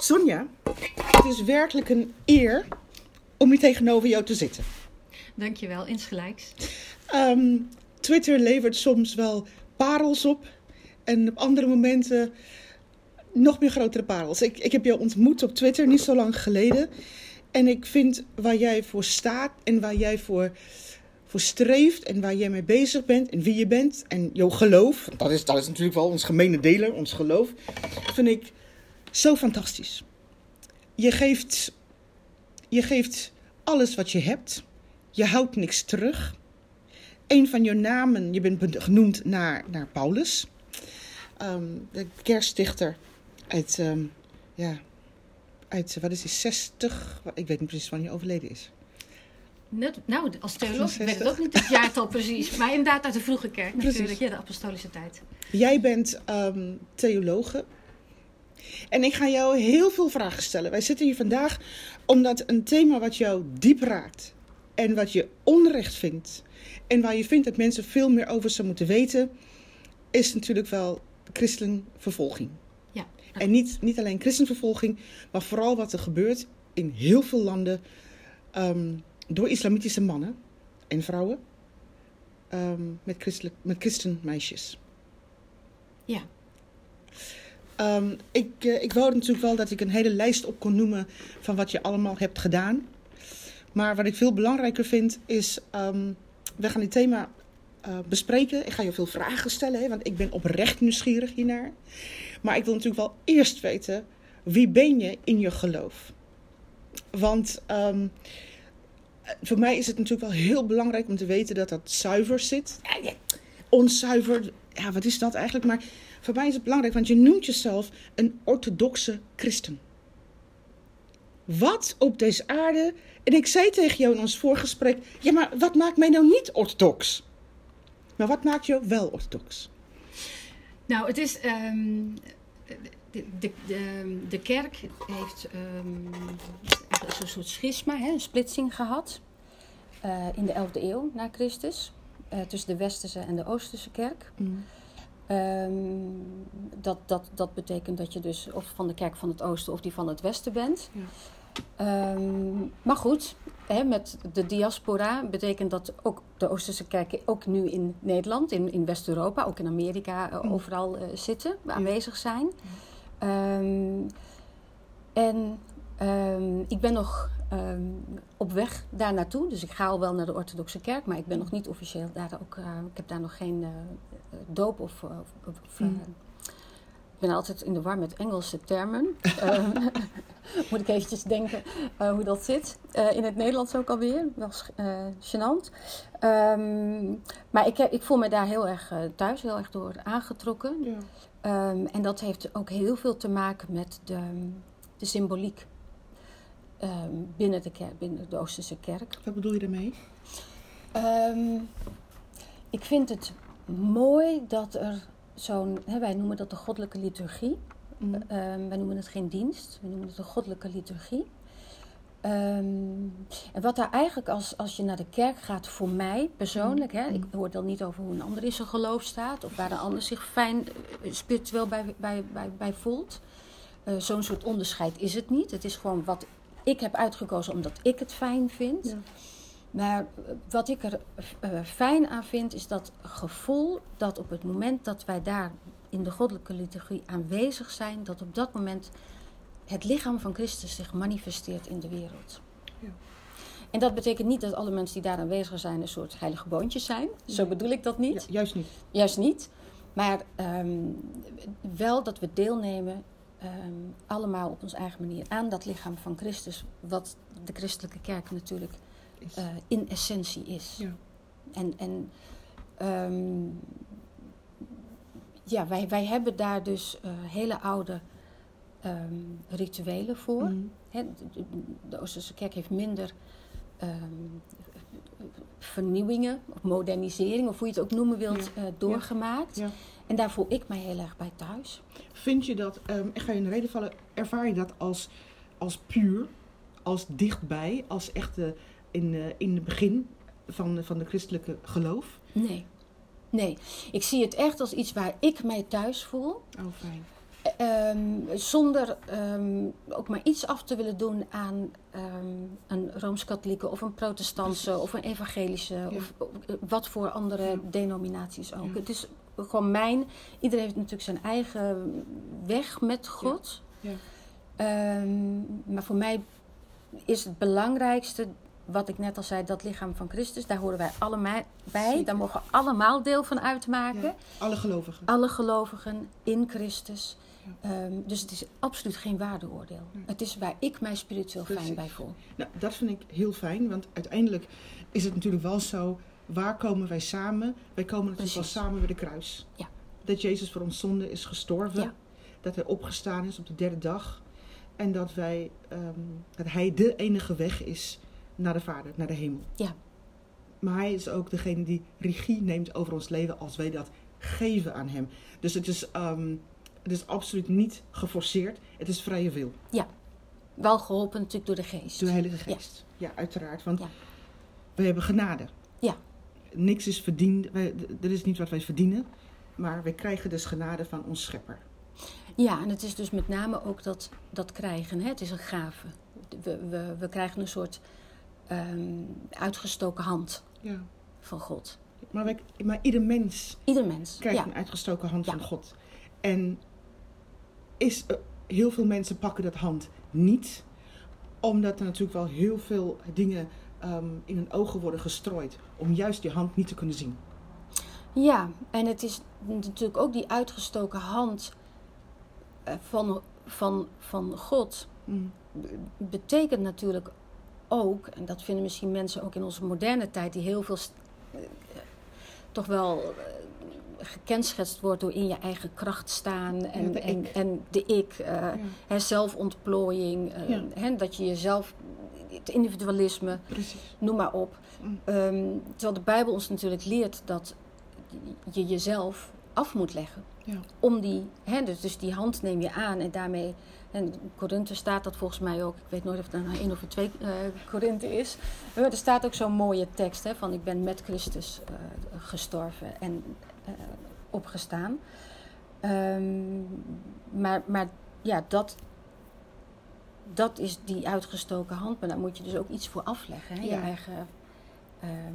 Sonja, het is werkelijk een eer om hier tegenover jou te zitten. Dankjewel, insgelijks. Ehm, Twitter levert soms wel parels op en op andere momenten nog meer grotere parels. Ik, ik heb jou ontmoet op Twitter niet zo lang geleden. En ik vind waar jij voor staat en waar jij voor, voor streeft en waar jij mee bezig bent en wie je bent en jouw geloof, dat is, dat is natuurlijk wel ons gemene deler, ons geloof, vind ik zo fantastisch. Je geeft, je geeft alles wat je hebt. Je houdt niks terug. Een van je namen, je bent genoemd naar, naar Paulus, ehm, de kerstdichter uit, ehm, ja, uit, wat is hij, 60? Ik weet niet precies wanneer hij overleden is. Net, nou, als theoloog ik weet het ook niet het jaartal precies. Maar inderdaad uit de vroege kerk natuurlijk, ja, de apostolische tijd. Jij bent um, theologe. En ik ga jou heel veel vragen stellen. Wij zitten hier vandaag omdat een thema wat jou diep raakt. En wat je onrecht vindt. En waar je vindt dat mensen veel meer over zouden moeten weten. Is natuurlijk wel christenvervolging. Ja. En niet, niet alleen christenvervolging. Maar vooral wat er gebeurt in heel veel landen. Um, door islamitische mannen en vrouwen. Um, met, christelijk, met christenmeisjes. Ja. Um, ik, uh, ik wou natuurlijk wel dat ik een hele lijst op kon noemen van wat je allemaal hebt gedaan. Maar wat ik veel belangrijker vind is, um, we gaan dit thema uh, bespreken. Ik ga je veel vragen stellen, hè, want ik ben oprecht nieuwsgierig hiernaar. Maar ik wil natuurlijk wel eerst weten, wie ben je in je geloof? Want um, voor mij is het natuurlijk wel heel belangrijk om te weten dat dat zuiver zit. Ja, onzuiver, ja, wat is dat eigenlijk? Maar voor mij is het belangrijk, want je noemt jezelf een orthodoxe christen. Wat op deze aarde. En ik zei tegen jou in ons voorgesprek: ja, maar wat maakt mij nou niet orthodox? Maar wat maakt jou wel orthodox? Nou, het is. Um, de, de, de, de, kerk heeft um, een soort schisma, hè, een splitsing gehad. Uh, in de 11e eeuw na Christus. Uh, tussen de Westerse en de Oosterse kerk. Mm. Um, dat, dat, dat betekent dat je dus of van de kerk van het oosten of die van het westen bent. Ja. Um, maar goed, hè, met de diaspora betekent dat ook de Oosterse kerken, ook nu in Nederland, in, in West-Europa, ook in Amerika, uh, overal uh, zitten, aanwezig zijn. Um, en ik ben nog op weg daar naartoe, dus ik ga al wel naar de orthodoxe kerk, maar ik ben nog niet officieel daar ook, uh, ik heb daar nog geen doop of. of, of mm. ik ben altijd in de war met Engelse termen. moet ik eventjes denken hoe dat zit. In het Nederlands ook alweer. Wel gênant. Um, maar ik, heb, ik voel me daar heel erg thuis, heel erg door aangetrokken. Ja. Um, en dat heeft ook heel veel te maken met de, de symboliek. Um, binnen, de kerk, binnen de Oosterse kerk. Wat bedoel je daarmee? ik vind het mooi dat er zo'n, wij noemen dat de goddelijke liturgie. Mm. Um, wij noemen het geen dienst, we noemen het de goddelijke liturgie. Um, en wat daar eigenlijk, als, als je naar de kerk gaat, voor mij persoonlijk, mm. hè, ik hoor dan niet over hoe een ander in zijn geloof staat, of waar een ander zich fijn uh, spiritueel bij, bij, bij, bij voelt. Uh, Zo'n soort onderscheid is het niet. Het is gewoon wat ik heb uitgekozen omdat ik het fijn vind. Ja. Maar wat ik er uh, fijn aan vind, is dat gevoel dat op het moment dat wij daar in de goddelijke liturgie aanwezig zijn, dat op dat moment het lichaam van Christus zich manifesteert in de wereld. Ja. En dat betekent niet dat alle mensen die daar aanwezig zijn een soort heilige boontjes zijn. Zo bedoel ik dat niet. Ja, juist niet. Juist niet. Maar um, wel dat we deelnemen, um, allemaal op onze eigen manier, aan dat lichaam van Christus, wat de christelijke kerk natuurlijk uh, in essentie is. Ja. En, en um, ja, wij, wij hebben daar dus uh, hele oude um, rituelen voor. Mm. He, de, de, Oosterse kerk heeft minder um, vernieuwingen of modernisering, of hoe je het ook noemen wilt, ja. uh, doorgemaakt. Ja. En daar voel ik mij heel erg bij thuis. Vind je dat, um, ik ga je in de reden vallen, ervaar je dat als, als puur, als dichtbij, als echte in, uh, in het begin van, van de christelijke geloof? Nee. Nee, ik zie het echt als iets waar ik mij thuis voel. Oh, fijn. Ehm, zonder ehm, ook maar iets af te willen doen aan ehm, een rooms-katholieke of een protestantse of een evangelische Ja. of eh, wat voor andere Ja. denominaties ook. Ja. Het is gewoon mijn. Iedereen heeft natuurlijk zijn eigen weg met God. Ja. Ehm, maar voor mij is het belangrijkste, wat ik net al zei, dat lichaam van Christus. Daar horen wij allemaal bij. Zeker. Daar mogen we allemaal deel van uitmaken. Ja. Alle gelovigen. Alle gelovigen in Christus. Ehm, dus het is absoluut geen waardeoordeel. Nee. Het is waar ik mij spiritueel fijn bij voel. Nou, dat vind ik heel fijn, want uiteindelijk is het natuurlijk wel zo, waar komen wij samen? Wij komen natuurlijk wel samen bij de kruis. Ja. Dat Jezus voor ons zonde is gestorven, Ja. dat hij opgestaan is op de derde dag en dat, wij, ehm, dat hij de enige weg is naar de Vader, naar de hemel. Ja. Maar hij is ook degene die regie neemt over ons leven als wij dat geven aan hem. Dus het is, ehm, het is absoluut niet geforceerd, het is vrije wil. Wel geholpen natuurlijk door de geest. Door de Heilige Geest. Ja, uiteraard. Want Ja. we hebben genade. Niks is verdiend. Wij, er is niet wat wij verdienen. Maar wij krijgen dus genade van ons schepper. Ja, en het is dus met name ook dat, dat krijgen. Hè? Het is een gave. We, we, we krijgen een soort ehm, uitgestoken hand Ja. van God. Maar, wij, maar ieder mens Ieder mens. krijgt Ja. een uitgestoken hand Ja. van God. En is, eh, heel veel mensen pakken dat hand niet. Omdat er natuurlijk wel heel veel dingen ehm, in hun ogen worden gestrooid. Om juist die hand niet te kunnen zien. ja, en het is natuurlijk ook die uitgestoken hand eh, van, van, van God. Mm. betekent natuurlijk ook, en dat vinden misschien mensen ook in onze moderne tijd, die heel veel eh, toch wel eh, gekenschetst wordt door in je eigen kracht staan en, de en, ik. en de ik, eh, Ja, hè, zelfontplooiing, Ja. hè, dat je jezelf, het individualisme, precies. noem maar op. Mm. Ehm, terwijl de Bijbel ons natuurlijk leert dat je jezelf af moet leggen Ja. om die, hè, dus, dus die hand neem je aan en daarmee, en in Korinthe staat dat volgens mij ook, ik weet nooit of het nou één of twee eh Korinthe is, maar er staat ook zo'n mooie tekst hè, van ik ben met Christus eh, gestorven en eh, opgestaan. Ehm, maar, maar ja, dat, dat is die uitgestoken hand, maar daar moet je dus ook iets voor afleggen. Hè? Je Ja. eigen ehm,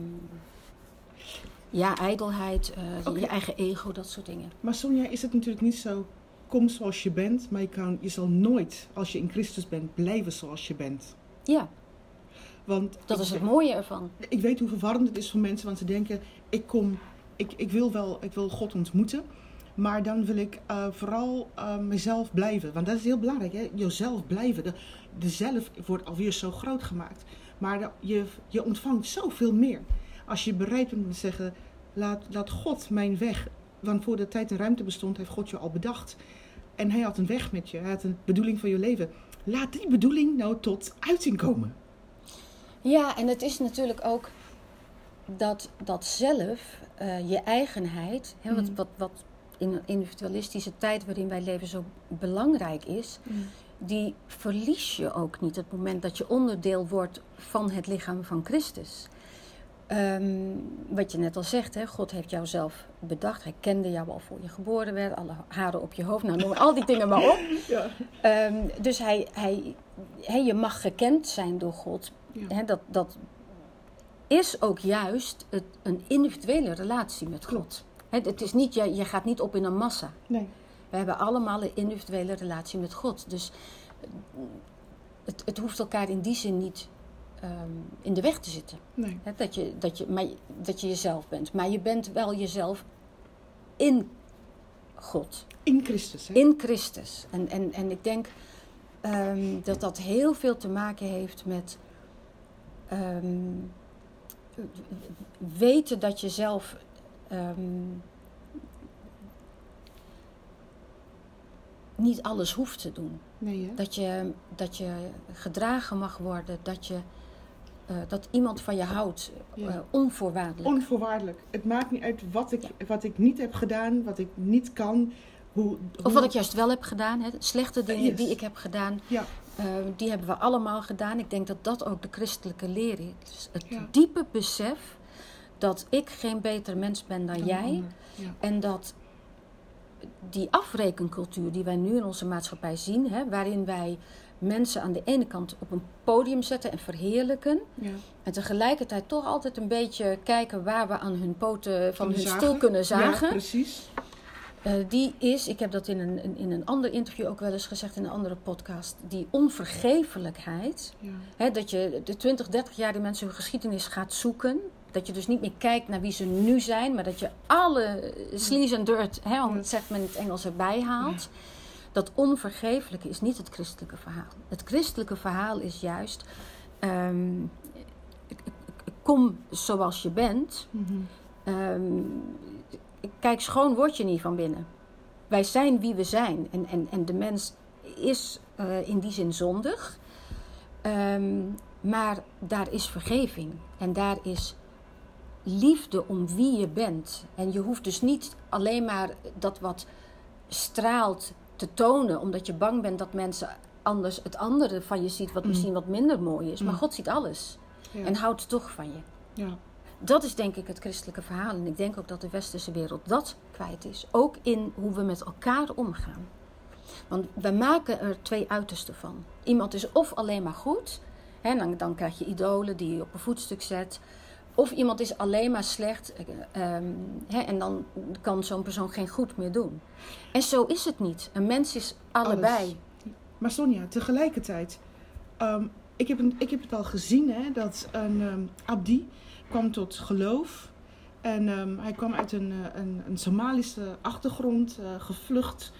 ja, ijdelheid, Oké. je eigen ego, dat soort dingen. Maar Sonja, is het natuurlijk niet zo. Kom zoals je bent, maar je, kan, je zal nooit, als je in Christus bent, blijven zoals je bent. Ja, Want dat is het mooie ervan. ik weet hoe verwarrend het is voor mensen, want ze denken: ik kom, ik, ik wil wel, ik wil God ontmoeten, maar dan wil ik eh, vooral eh, mezelf blijven. Want dat is heel belangrijk, hè? jezelf blijven. De, de zelf wordt alweer zo groot gemaakt, maar de- je, je ontvangt zoveel meer. Als je bereid bent te zeggen: laat, laat God mijn weg. Want voor de tijd en ruimte bestond, heeft God je al bedacht. En hij had een weg met je, hij had een bedoeling voor je leven. Laat die bedoeling nou tot uiting komen. Ja, en het is natuurlijk ook dat, dat zelf, eh, je eigenheid, hè, wat, Mm. wat, wat in een individualistische tijd waarin wij leven zo belangrijk is, die verlies je ook niet het moment dat je onderdeel wordt van het lichaam van Christus. Ehm, wat je net al zegt, hè, God heeft jou zelf bedacht. Hij kende jou al voor je geboren werd, alle haren op je hoofd, nou noem al die dingen maar op. Ja. Ehm, dus hij, hij, hè, je mag gekend zijn door God. Ja. Dat, dat is ook juist het, een individuele relatie met God. Klopt. Het is niet, je, je gaat niet op in een massa. Nee. We hebben allemaal een individuele relatie met God. Dus eh, het, het hoeft elkaar in die zin niet ehm, in de weg te zitten. Nee. Dat, je, dat, je, maar, dat je jezelf bent. Maar je bent wel jezelf in God. In Christus. Hè? In Christus. En, en, en ik denk ehm, dat dat heel veel te maken heeft met ehm, weten dat je zelf ehm, niet alles hoeft te doen. Nee? Dat je, dat je gedragen mag worden, dat, je, eh, dat iemand van je houdt, Ja. eh, onvoorwaardelijk. Onvoorwaardelijk. Het maakt niet uit wat ik, wat ik niet heb gedaan, wat ik niet kan. Hoe, of wat ik juist wel heb gedaan, hè, slechte dingen Yes. die ik heb gedaan. Ja, Eh, die hebben we allemaal gedaan. Ik denk dat dat ook de christelijke leer is. Het diepe besef dat ik geen beter mens ben dan, dan jij. Ja. En dat die afrekencultuur die wij nu in onze maatschappij zien, hè, waarin wij mensen aan de ene kant op een podium zetten en verheerlijken. Ja. En tegelijkertijd toch altijd een beetje kijken waar we aan hun poten van hun Kunnen stoel kunnen zagen. Ja, precies. Eh, die is, ik heb dat in een, in- in een ander interview ook wel eens gezegd in een andere podcast, die onvergeeflijkheid. Ja. Hè, dat je de 20, 30 jaar die mensen hun geschiedenis gaat zoeken. Dat je dus niet meer kijkt naar wie ze nu zijn, maar dat je alle sleaze en dirt, hè, om het zegt men in het Engels, erbij haalt. Dat onvergeeflijke is niet het christelijke verhaal. Het christelijke verhaal is juist, ehm, kom zoals je bent. Mhm. Ehm, kijk, schoon word je niet van binnen. Wij zijn wie we zijn. En, en, en de mens is eh, in die zin zondig. Ehm, maar daar is vergeving. En daar is liefde om wie je bent. En je hoeft dus niet alleen maar dat wat straalt te tonen, omdat je bang bent dat mensen anders het andere van je ziet, wat Mm. misschien wat minder mooi is. Maar Mm. God ziet alles Ja. en houdt toch van je. ja. Dat is denk ik het christelijke verhaal. En ik denk ook dat de westerse wereld dat kwijt is. Ook in hoe we met elkaar omgaan. Want we maken er twee uitersten van. Iemand is of alleen maar goed. Hè, dan, dan krijg je idolen die je op een voetstuk zet. Of iemand is alleen maar slecht. eh, ehm, en dan kan zo'n persoon geen goed meer doen. En zo is het niet. Een mens is allebei. Maar Sonja, tegelijkertijd, ehm, ik, heb ik heb het al gezien hè, dat een ehm, Abdi kwam tot geloof. En hij kwam uit een, eh, een, een Somalische achtergrond, eh, gevlucht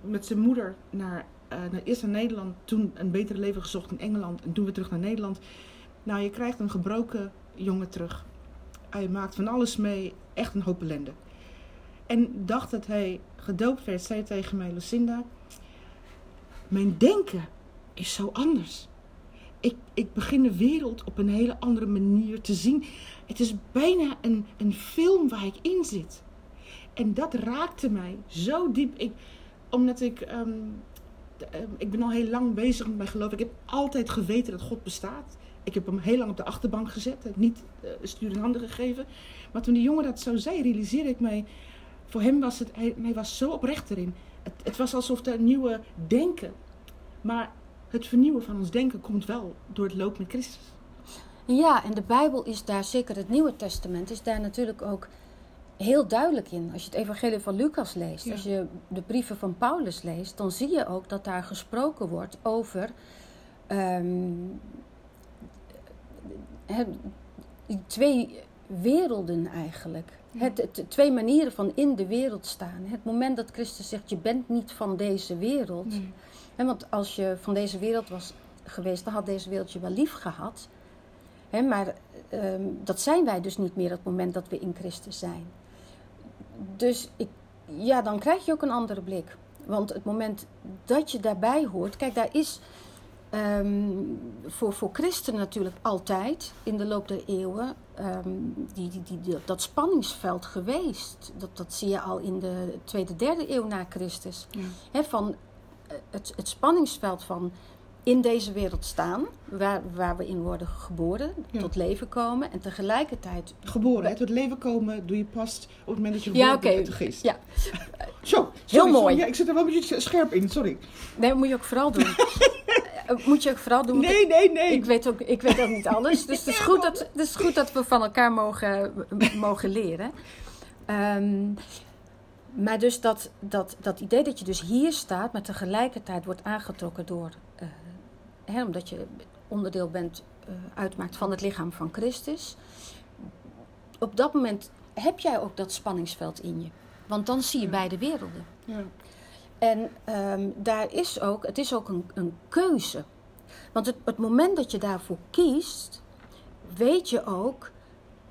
met zijn moeder naar, naar eerst naar Nederland, toen een betere leven gezocht in Engeland en toen weer terug naar Nederland. Nou, je krijgt een gebroken jongen terug. Hij maakt van alles mee, echt een hoop ellende. En dacht dat hij gedoopt werd, zei tegen mij, Lucinda, mijn denken is zo anders. Ik, ik begin de wereld op een hele andere manier te zien. Het is bijna een, een film waar ik in zit. En dat raakte mij zo diep. Ik, omdat ik, ehm, ehm, ik ben al heel lang bezig met mijn geloof. Ik heb altijd geweten dat God bestaat. Ik heb hem heel lang op de achterbank gezet. heb Niet uh, stuur in handen gegeven. Maar toen die jongen dat zo zei, realiseerde ik mij... Voor hem was het... Hij, hij was zo oprecht erin. Het, het was alsof er nieuwe denken... Maar het vernieuwen van ons denken komt wel door het loop met Christus. Ja, en de Bijbel is daar, zeker het Nieuwe Testament, is daar natuurlijk ook heel duidelijk in. Als je het Evangelie van Lucas leest, Ja. als je de brieven van Paulus leest, dan zie je ook dat daar gesproken wordt over ehm, twee werelden eigenlijk. Ja. Het, het- twee manieren van in de wereld staan. Het moment dat Christus zegt, je bent niet van deze wereld. Hè, want als je van deze wereld was geweest, dan had deze wereld je wel lief gehad. Hè, maar ehm, dat zijn wij dus niet meer het moment dat we in Christus zijn. Dus ik, ja, dan krijg je ook een andere blik. Want het moment dat je daarbij hoort, kijk, daar is ehm, voor, voor christenen natuurlijk altijd in de loop der eeuwen ehm, die, die, die, die- dat spanningsveld geweest. Dat, dat zie je al in de tweede, derde eeuw na Christus Ja. hè, van eh, het, het spanningsveld van in deze wereld staan, waar, waar we in worden geboren, Ja. tot leven komen en tegelijkertijd. Geboren, hè, tot leven komen doe je pas op het moment dat je geboren bent met de geest. Ja, Zo, Heel mooi. sorry. Ja, ik zit er wel een beetje scherp in, sorry. nee, dat moet je ook vooral doen. Eh, moet je ook vooral doen. Nee, nee, nee. Ik weet, ook, ik weet ook niet alles. Dus het is goed dat, het is goed dat we van elkaar mogen, mogen leren. Ehm, maar dus dat, dat, dat idee dat je dus hier staat, maar tegelijkertijd wordt aangetrokken door. eh, hè, omdat je onderdeel bent, eh, uitmaakt van het lichaam van Christus. Op dat moment heb jij ook dat spanningsveld in je. Want dan zie je beide werelden. Ja. En ehm, daar is ook, het is ook een, een keuze. Want het, het moment dat je daarvoor kiest, weet je ook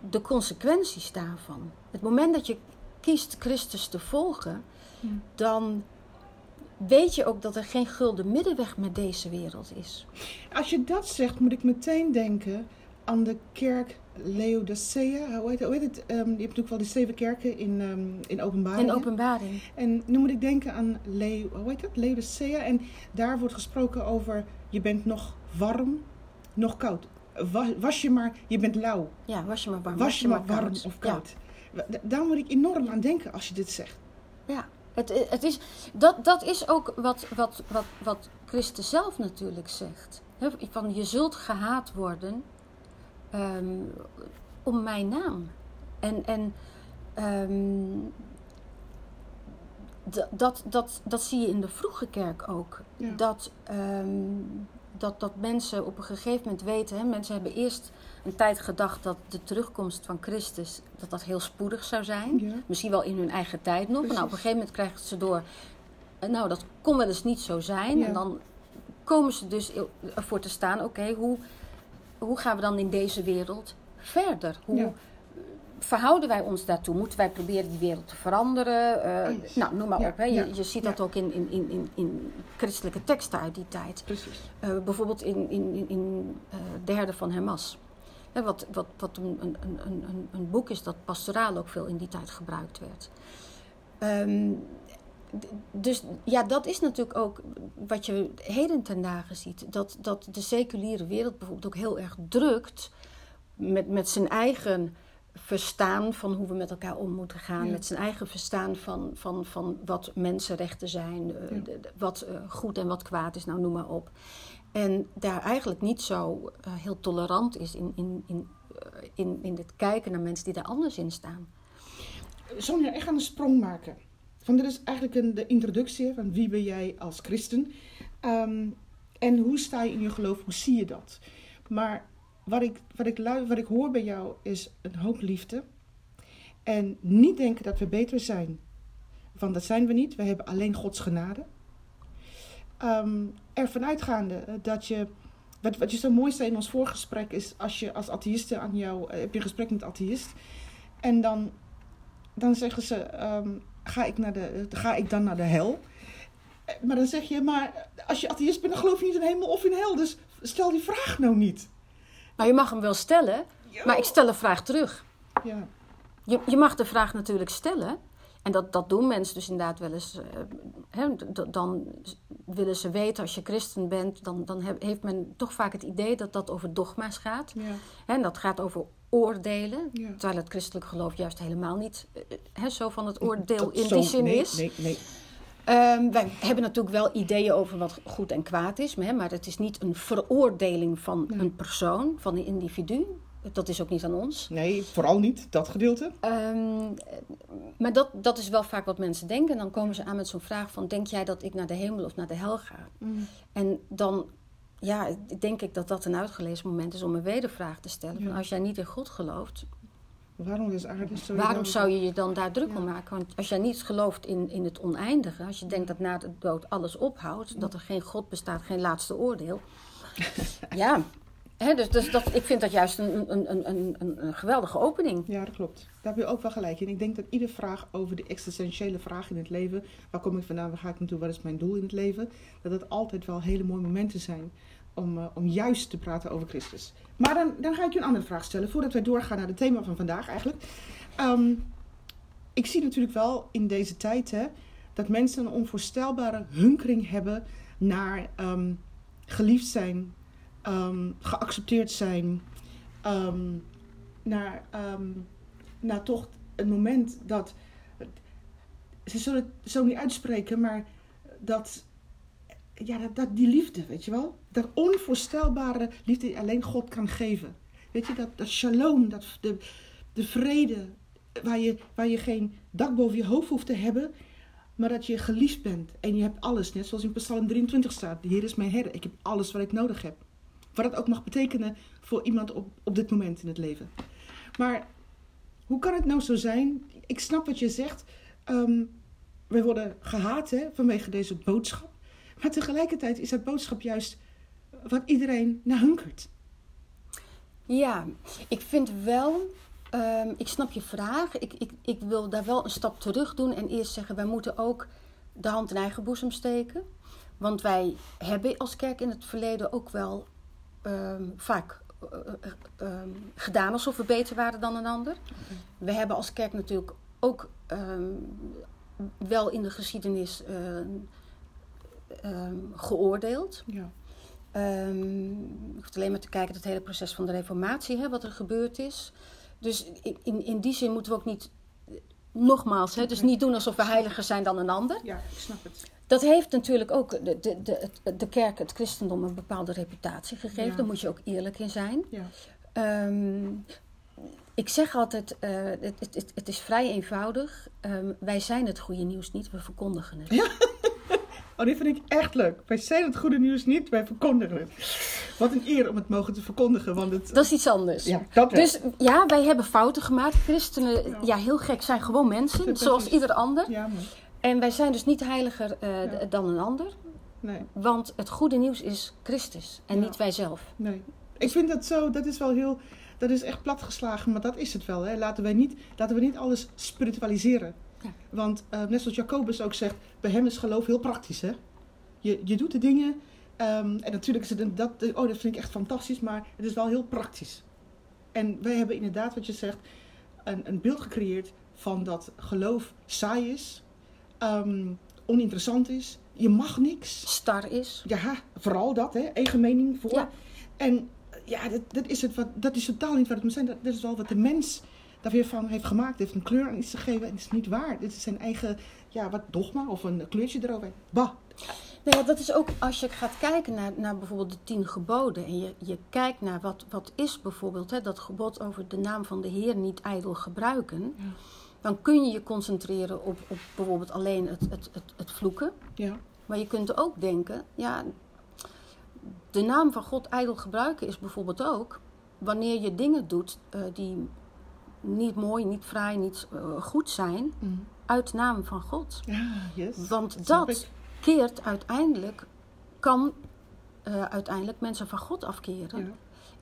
de consequenties daarvan. Het moment dat je kiest Christus te volgen, Ja. dan weet je ook dat er geen gulden middenweg met deze wereld is. Als je dat zegt, moet ik meteen denken aan de kerk Laodicea. Hoe heet, hoe heet het? Ehm, je hebt natuurlijk wel die zeven kerken in, ehm in openbaring. In openbaring. En nu moet ik denken aan Leo, hoe heet dat? Laodicea. En daar wordt gesproken over, je bent nog warm, nog koud. Was, was je maar, je bent lauw. Ja, was je maar warm. Was je maar warm koud. of koud. Da- Daar moet ik enorm aan denken als je dit zegt. Ja, Het, het is, dat, dat is ook wat, wat, wat, wat Christus zelf natuurlijk zegt. van je zult gehaat worden ehm, om mijn naam. En, en um, dat, dat, dat zie je in de vroege kerk ook. Dat, ehm, dat, dat mensen op een gegeven moment weten, hè, mensen hebben eerst een tijd gedacht dat de terugkomst van Christus dat dat heel spoedig zou zijn. Misschien wel in hun eigen tijd nog. Maar nou, op een gegeven moment krijgen ze door, eh, nou dat kon wel eens niet zo zijn. En dan komen ze dus ervoor te staan, oké, hoe, hoe gaan we dan in deze wereld verder? Hoe, verhouden wij ons daartoe? Moeten wij proberen die wereld te veranderen? Uh, nou, noem maar op. Hè. Je, je ziet dat ook in, in, in, in christelijke teksten uit die tijd. Precies. Uh, bijvoorbeeld in, in, in uh, de herde van Hermas. Hè, wat wat, wat een, een, een, een, een boek is dat pastoraal ook veel in die tijd gebruikt werd. Um, dus ja, dat is natuurlijk ook wat je heden ten dagen ziet. Dat, dat de seculiere wereld bijvoorbeeld ook heel erg drukt met, met zijn eigen verstaan van hoe we met elkaar om moeten gaan. Met zijn eigen verstaan van, van, van wat mensenrechten zijn, eh, wat uh, goed en wat kwaad is, nou noem maar op. En daar eigenlijk niet zo uh, heel tolerant is in, in, in, in, in het kijken naar mensen die daar anders in staan. Sonja, ik ga een sprong maken. Van dit is eigenlijk een, de introductie van wie ben jij als christen. Um, en hoe sta je in je geloof, hoe zie je dat? Maar wat ik, wat, ik, wat ik hoor bij jou is een hoop liefde. En niet denken dat we beter zijn. Want dat zijn we niet. We hebben alleen Gods genade. Um, ervan uitgaande dat je. Wat, wat je zo mooi zei in ons voorgesprek is. Als je als atheïste aan jou. Eh, heb je een gesprek met atheïst. En dan, dan zeggen ze. Um, ga, ik naar de, ga ik dan naar de hel? Eh, maar dan zeg je. Maar als je atheïst bent. dan geloof je niet in hemel of in hel. Dus stel die vraag nou niet. Nou, je mag hem wel stellen, maar ik stel een vraag terug. Ja. Je, je mag de vraag natuurlijk stellen. En dat, dat doen mensen dus inderdaad wel eens. Uh, dan willen ze weten, als je christen bent, dan, dan heeft men toch vaak het idee dat dat over dogma's gaat. Ja. En dat gaat over oordelen. Terwijl het christelijk geloof juist helemaal niet uh, zo van het oordeel in die zin nee, is. Nee, nee. Um, wij hebben natuurlijk wel ideeën over wat goed en kwaad is, maar, maar het is niet een veroordeling van een persoon, van een individu. Dat is ook niet aan ons. Nee, vooral niet, dat gedeelte. Um, maar dat, dat is wel vaak wat mensen denken. En dan komen ze aan met zo'n vraag van... denk jij dat ik naar de hemel of naar de hel ga? Mm. En dan ja, denk ik dat dat een uitgelezen moment is om een wedervraag te stellen. Van als jij niet in God gelooft, Waarom is aarde zo Waarom zou je je dan daar druk om maken? Want als jij niet gelooft in, in het oneindige, als je denkt dat na de dood alles ophoudt, dat er geen God bestaat, geen laatste oordeel. ja, dus, dus dat, ik vind dat juist een, een, een, een, een geweldige opening. Ja, dat klopt. Daar heb je ook wel gelijk in. Ik denk dat iedere vraag over de existentiële vraag in het leven, waar kom ik vandaan, waar ga ik naartoe, wat is mijn doel in het leven, dat het altijd wel hele mooie momenten zijn om, uh, om juist te praten over Christus. Maar dan, dan ga ik je een andere vraag stellen, voordat wij doorgaan naar het thema van vandaag eigenlijk. Um, ik zie natuurlijk wel in deze tijd hè, dat mensen een onvoorstelbare hunkering hebben naar um, geliefd zijn, um, geaccepteerd zijn, naar, naar toch een moment dat, ze zullen het zo niet uitspreken, maar dat ja, dat, die liefde, weet je wel? Dat onvoorstelbare liefde die alleen God kan geven. Weet je, dat, dat shalom, dat, de, de vrede, waar je, waar je geen dak boven je hoofd hoeft te hebben, maar dat je geliefd bent en je hebt alles. Net zoals in Psalm 23 staat, de Heer is mijn herder, ik heb alles wat ik nodig heb. Wat dat ook mag betekenen voor iemand op, op dit moment in het leven. Maar hoe kan het nou zo zijn? Ik snap wat je zegt. Um, wij worden gehaat hè, vanwege deze boodschap. Maar tegelijkertijd is dat boodschap juist wat iedereen naar hunkert. Ja, ik vind wel, um, ik snap je vraag. Ik, ik, ik wil daar wel een stap terug doen en eerst zeggen: wij moeten ook de hand in eigen boezem steken. Want wij hebben als kerk in het verleden ook wel um, vaak uh, uh, gedaan alsof we beter waren dan een ander. We hebben als kerk natuurlijk ook wel in de geschiedenis um, geoordeeld. Ja. Um, ik hoef alleen maar te kijken naar het hele proces van de reformatie, hè, wat er gebeurd is. Dus in, in die zin moeten we ook niet nogmaals, hè, dus niet doen alsof we heiliger zijn dan een ander. Ja, ik snap het. Dat heeft natuurlijk ook de, de, de, de kerk, het christendom, een bepaalde reputatie gegeven. Ja. Daar moet je ook eerlijk in zijn. Ja. Ehm, ik zeg altijd, eh, het, het, het, is vrij eenvoudig. Ehm, wij zijn het goede nieuws niet, we verkondigen het. Ja. Oh, die vind ik echt leuk. Wij zijn het goede nieuws niet, wij verkondigen het. Wat een eer om het mogen te verkondigen, want het... Dat is iets anders. Ja, dat. Dus ja, wij hebben fouten gemaakt. Christenen, Ja. ja, heel gek, zijn gewoon mensen, zoals ieder ander. Ja. En wij zijn dus niet heiliger eh, dan een ander. Nee, Want het goede nieuws is Christus en niet wij zelf. nee. Ik vind dat zo, dat is wel heel... Dat is echt platgeslagen, maar dat is het wel. Hè. Laten, wij niet, laten we niet alles spiritualiseren. Ja. Want eh, net zoals Jacobus ook zegt, bij hem is geloof heel praktisch. Hè? Je, je doet de dingen, ehm, en natuurlijk is het een, dat, oh, dat vind ik echt fantastisch, maar het is wel heel praktisch. En wij hebben inderdaad, wat je zegt, een, een beeld gecreëerd van dat geloof saai is, ehm, oninteressant is, je mag niks. Star is. Ja, vooral dat, hè? eigen mening voor. Ja. En ja, dat, dat, is het wat, dat is totaal niet wat het moet zijn. Dat, dat is wel wat de mens daar weer van heeft gemaakt. heeft een kleur aan iets gegeven. En het is niet waar. Dit is zijn eigen, ja, wat dogma of een kleurtje erover. Bah. Nou ja, dat is ook als je gaat kijken naar, naar bijvoorbeeld de tien geboden. En je, je kijkt naar wat, wat is bijvoorbeeld hè, dat gebod over de naam van de Heer niet ijdel gebruiken. Ja. Dan kun je je concentreren op, op bijvoorbeeld alleen het, het, het, het vloeken. Ja, Maar je kunt ook denken, ja, de naam van God ijdel gebruiken is bijvoorbeeld ook wanneer je dingen doet eh, die niet mooi, niet fraai, niet eh, goed zijn, Mm. uit naam van God. ja yes. Want dat keert uiteindelijk, kan eh, uiteindelijk mensen van God afkeren. Ja.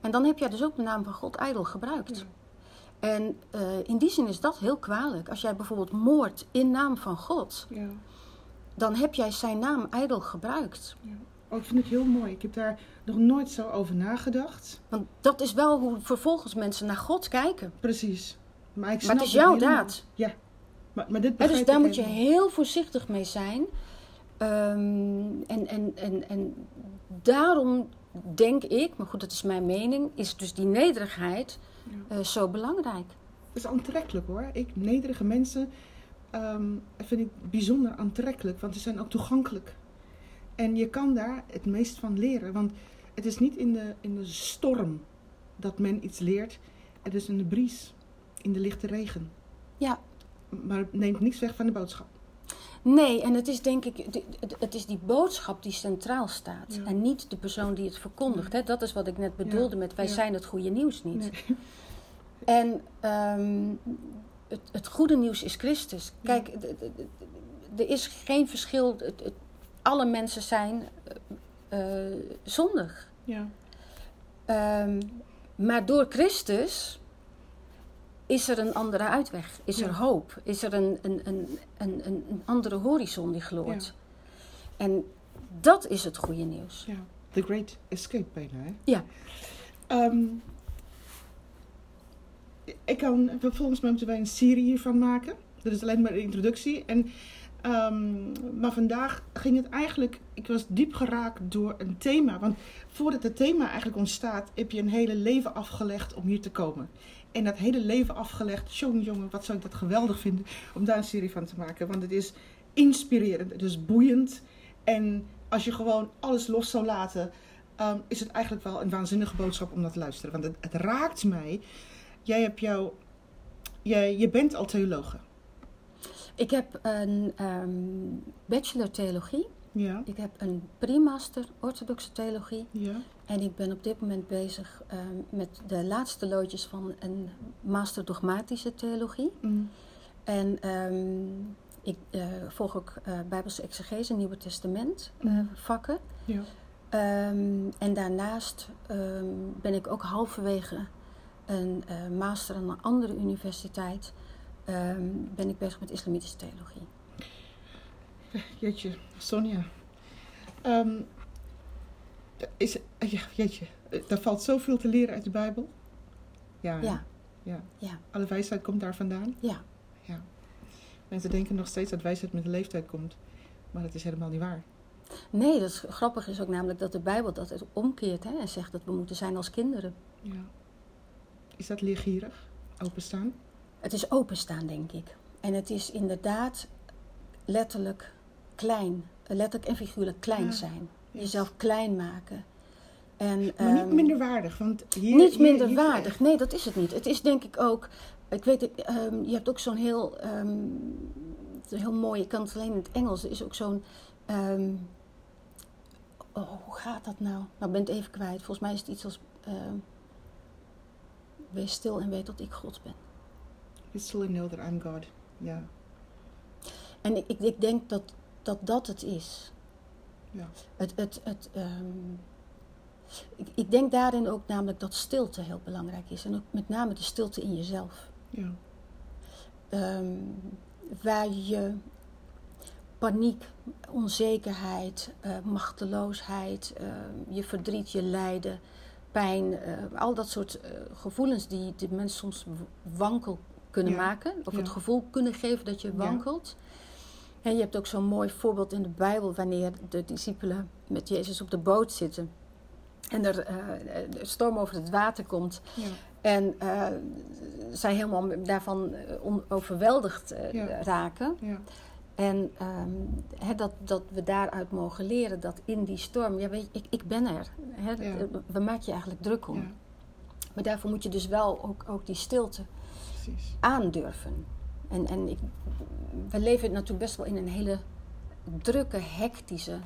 En dan heb jij dus ook de naam van God ijdel gebruikt. Ja. En eh, in die zin is dat heel kwalijk. Als jij bijvoorbeeld moordt in naam van God, Ja. dan heb jij zijn naam ijdel gebruikt. Ja. Oh, ik vind het heel mooi. Ik heb daar nog nooit zo over nagedacht. Want dat is wel hoe vervolgens mensen naar God kijken. Precies. Maar, ik Maar het snap is jouw helemaal. daad. Ja. Maar, maar dit Hè, dus daar ik moet je heel voorzichtig mee zijn. Ehm, en, en, en, en daarom denk ik, maar goed, dat is mijn mening, is dus die nederigheid Ja. eh, zo belangrijk. Het is aantrekkelijk hoor. Ik, nederige mensen ehm, vind ik bijzonder aantrekkelijk, want ze zijn ook toegankelijk. En je kan daar het meest van leren, want het is niet in de, in de storm dat men iets leert, het is in de bries, in de lichte regen. Ja. Maar het neemt niets weg van de boodschap. Nee, en het is denk ik, het- is die boodschap die centraal staat. Ja. En niet de persoon die het verkondigt. Hè? Dat is wat ik net bedoelde met wij ja. zijn het goede nieuws niet. Nee. En ehm, het, het goede nieuws is Christus. Kijk, er is geen verschil. Het- het- alle mensen zijn eh, eh, zondig. Ja. Ehm, maar door Christus is er een andere uitweg. Is Ja. er hoop. Is er een, een, een, een, een een andere horizon die gloort. En dat is het goede nieuws. ja. The Great Escape bijna, hè? Ja. Ehm, ik kan, volgens mij moeten wij een serie hiervan maken. Dat is alleen maar de introductie. En, ehm, maar vandaag ging het eigenlijk, ik was diep geraakt door een thema. Want voordat het thema eigenlijk ontstaat, heb je een hele leven afgelegd om hier te komen. En dat hele leven afgelegd, jongen, jongen, wat zou ik dat geweldig vinden om daar een serie van te maken. Want het is inspirerend, het is boeiend. En als je gewoon alles los zou laten, ehm, is het eigenlijk wel een waanzinnige boodschap om naar te luisteren. Want het, het raakt mij. Jij hebt jou, jij, je bent al theologe. Ik heb een ehm, bachelor theologie. Ja. Ik heb een pre-master orthodoxe theologie. Ja. En ik ben op dit moment bezig ehm, met de laatste loodjes van een master dogmatische theologie. Mm. En ehm, ik eh, volg ook eh Bijbelse exegese, Nieuwe Testament eh, Mhm. vakken. Ja. En daarnaast ben ik ook halverwege een master aan een andere universiteit. Ehm, ben ik bezig met islamitische theologie. Jeetje, Sonja. Ehm, is, ja, jeetje, er valt zoveel te leren uit de Bijbel. Ja. Ja, ja. ja, Alle wijsheid komt daar vandaan. ja. Ja. Mensen denken nog steeds dat wijsheid met de leeftijd komt. Maar dat is helemaal niet waar. Nee, dat is, grappig is ook namelijk dat de Bijbel dat het omkeert hè, en zegt dat we moeten zijn als kinderen. Ja. Is dat leergierig? Openstaan? Het is openstaan, denk ik. En het is inderdaad letterlijk klein. Letterlijk en figuurlijk klein Ja, zijn. yes. Jezelf klein maken. En, Maar niet ehm, minderwaardig, want hier... niet hier- minder hier- waardig. Nee, dat is het niet. Het is denk ik ook. Ik weet, het, ehm, je hebt ook zo'n heel, ehm, heel mooi. Ik kan het alleen in het Engels. Er is ook zo'n. oh, hoe gaat dat nou? Nou, ben het even kwijt. Volgens mij is het iets als. wees stil en weet dat ik God ben. Still and know that I'm God. Ja, En ik, ik, denk dat, dat dat het is. ja. Het, het, het, ehm, ik, ik denk daarin ook namelijk dat stilte heel belangrijk is. En ook met name de stilte in jezelf. ja. Ehm, waar je paniek, onzekerheid, eh, machteloosheid, ehm, je verdriet, je lijden, pijn, eh, al dat soort eh, gevoelens die de mensen soms wankel kunnen Ja, maken, of het gevoel kunnen geven dat je wankelt. En je hebt ook zo'n mooi voorbeeld in de Bijbel wanneer de discipelen met Jezus op de boot zitten. En er eh, een storm over het water komt. ja. En eh, zij helemaal daarvan eh, overweldigd Ja. raken. ja. En ehm, dat, dat we daaruit mogen leren dat in die storm, ja, weet je, ik, ik ben er. Hè. We maken je eigenlijk druk om. Maar daarvoor moet je dus wel ook, ook die stilte Precies. aandurven. En, en ik, we leven natuurlijk best wel in een hele drukke, hectische,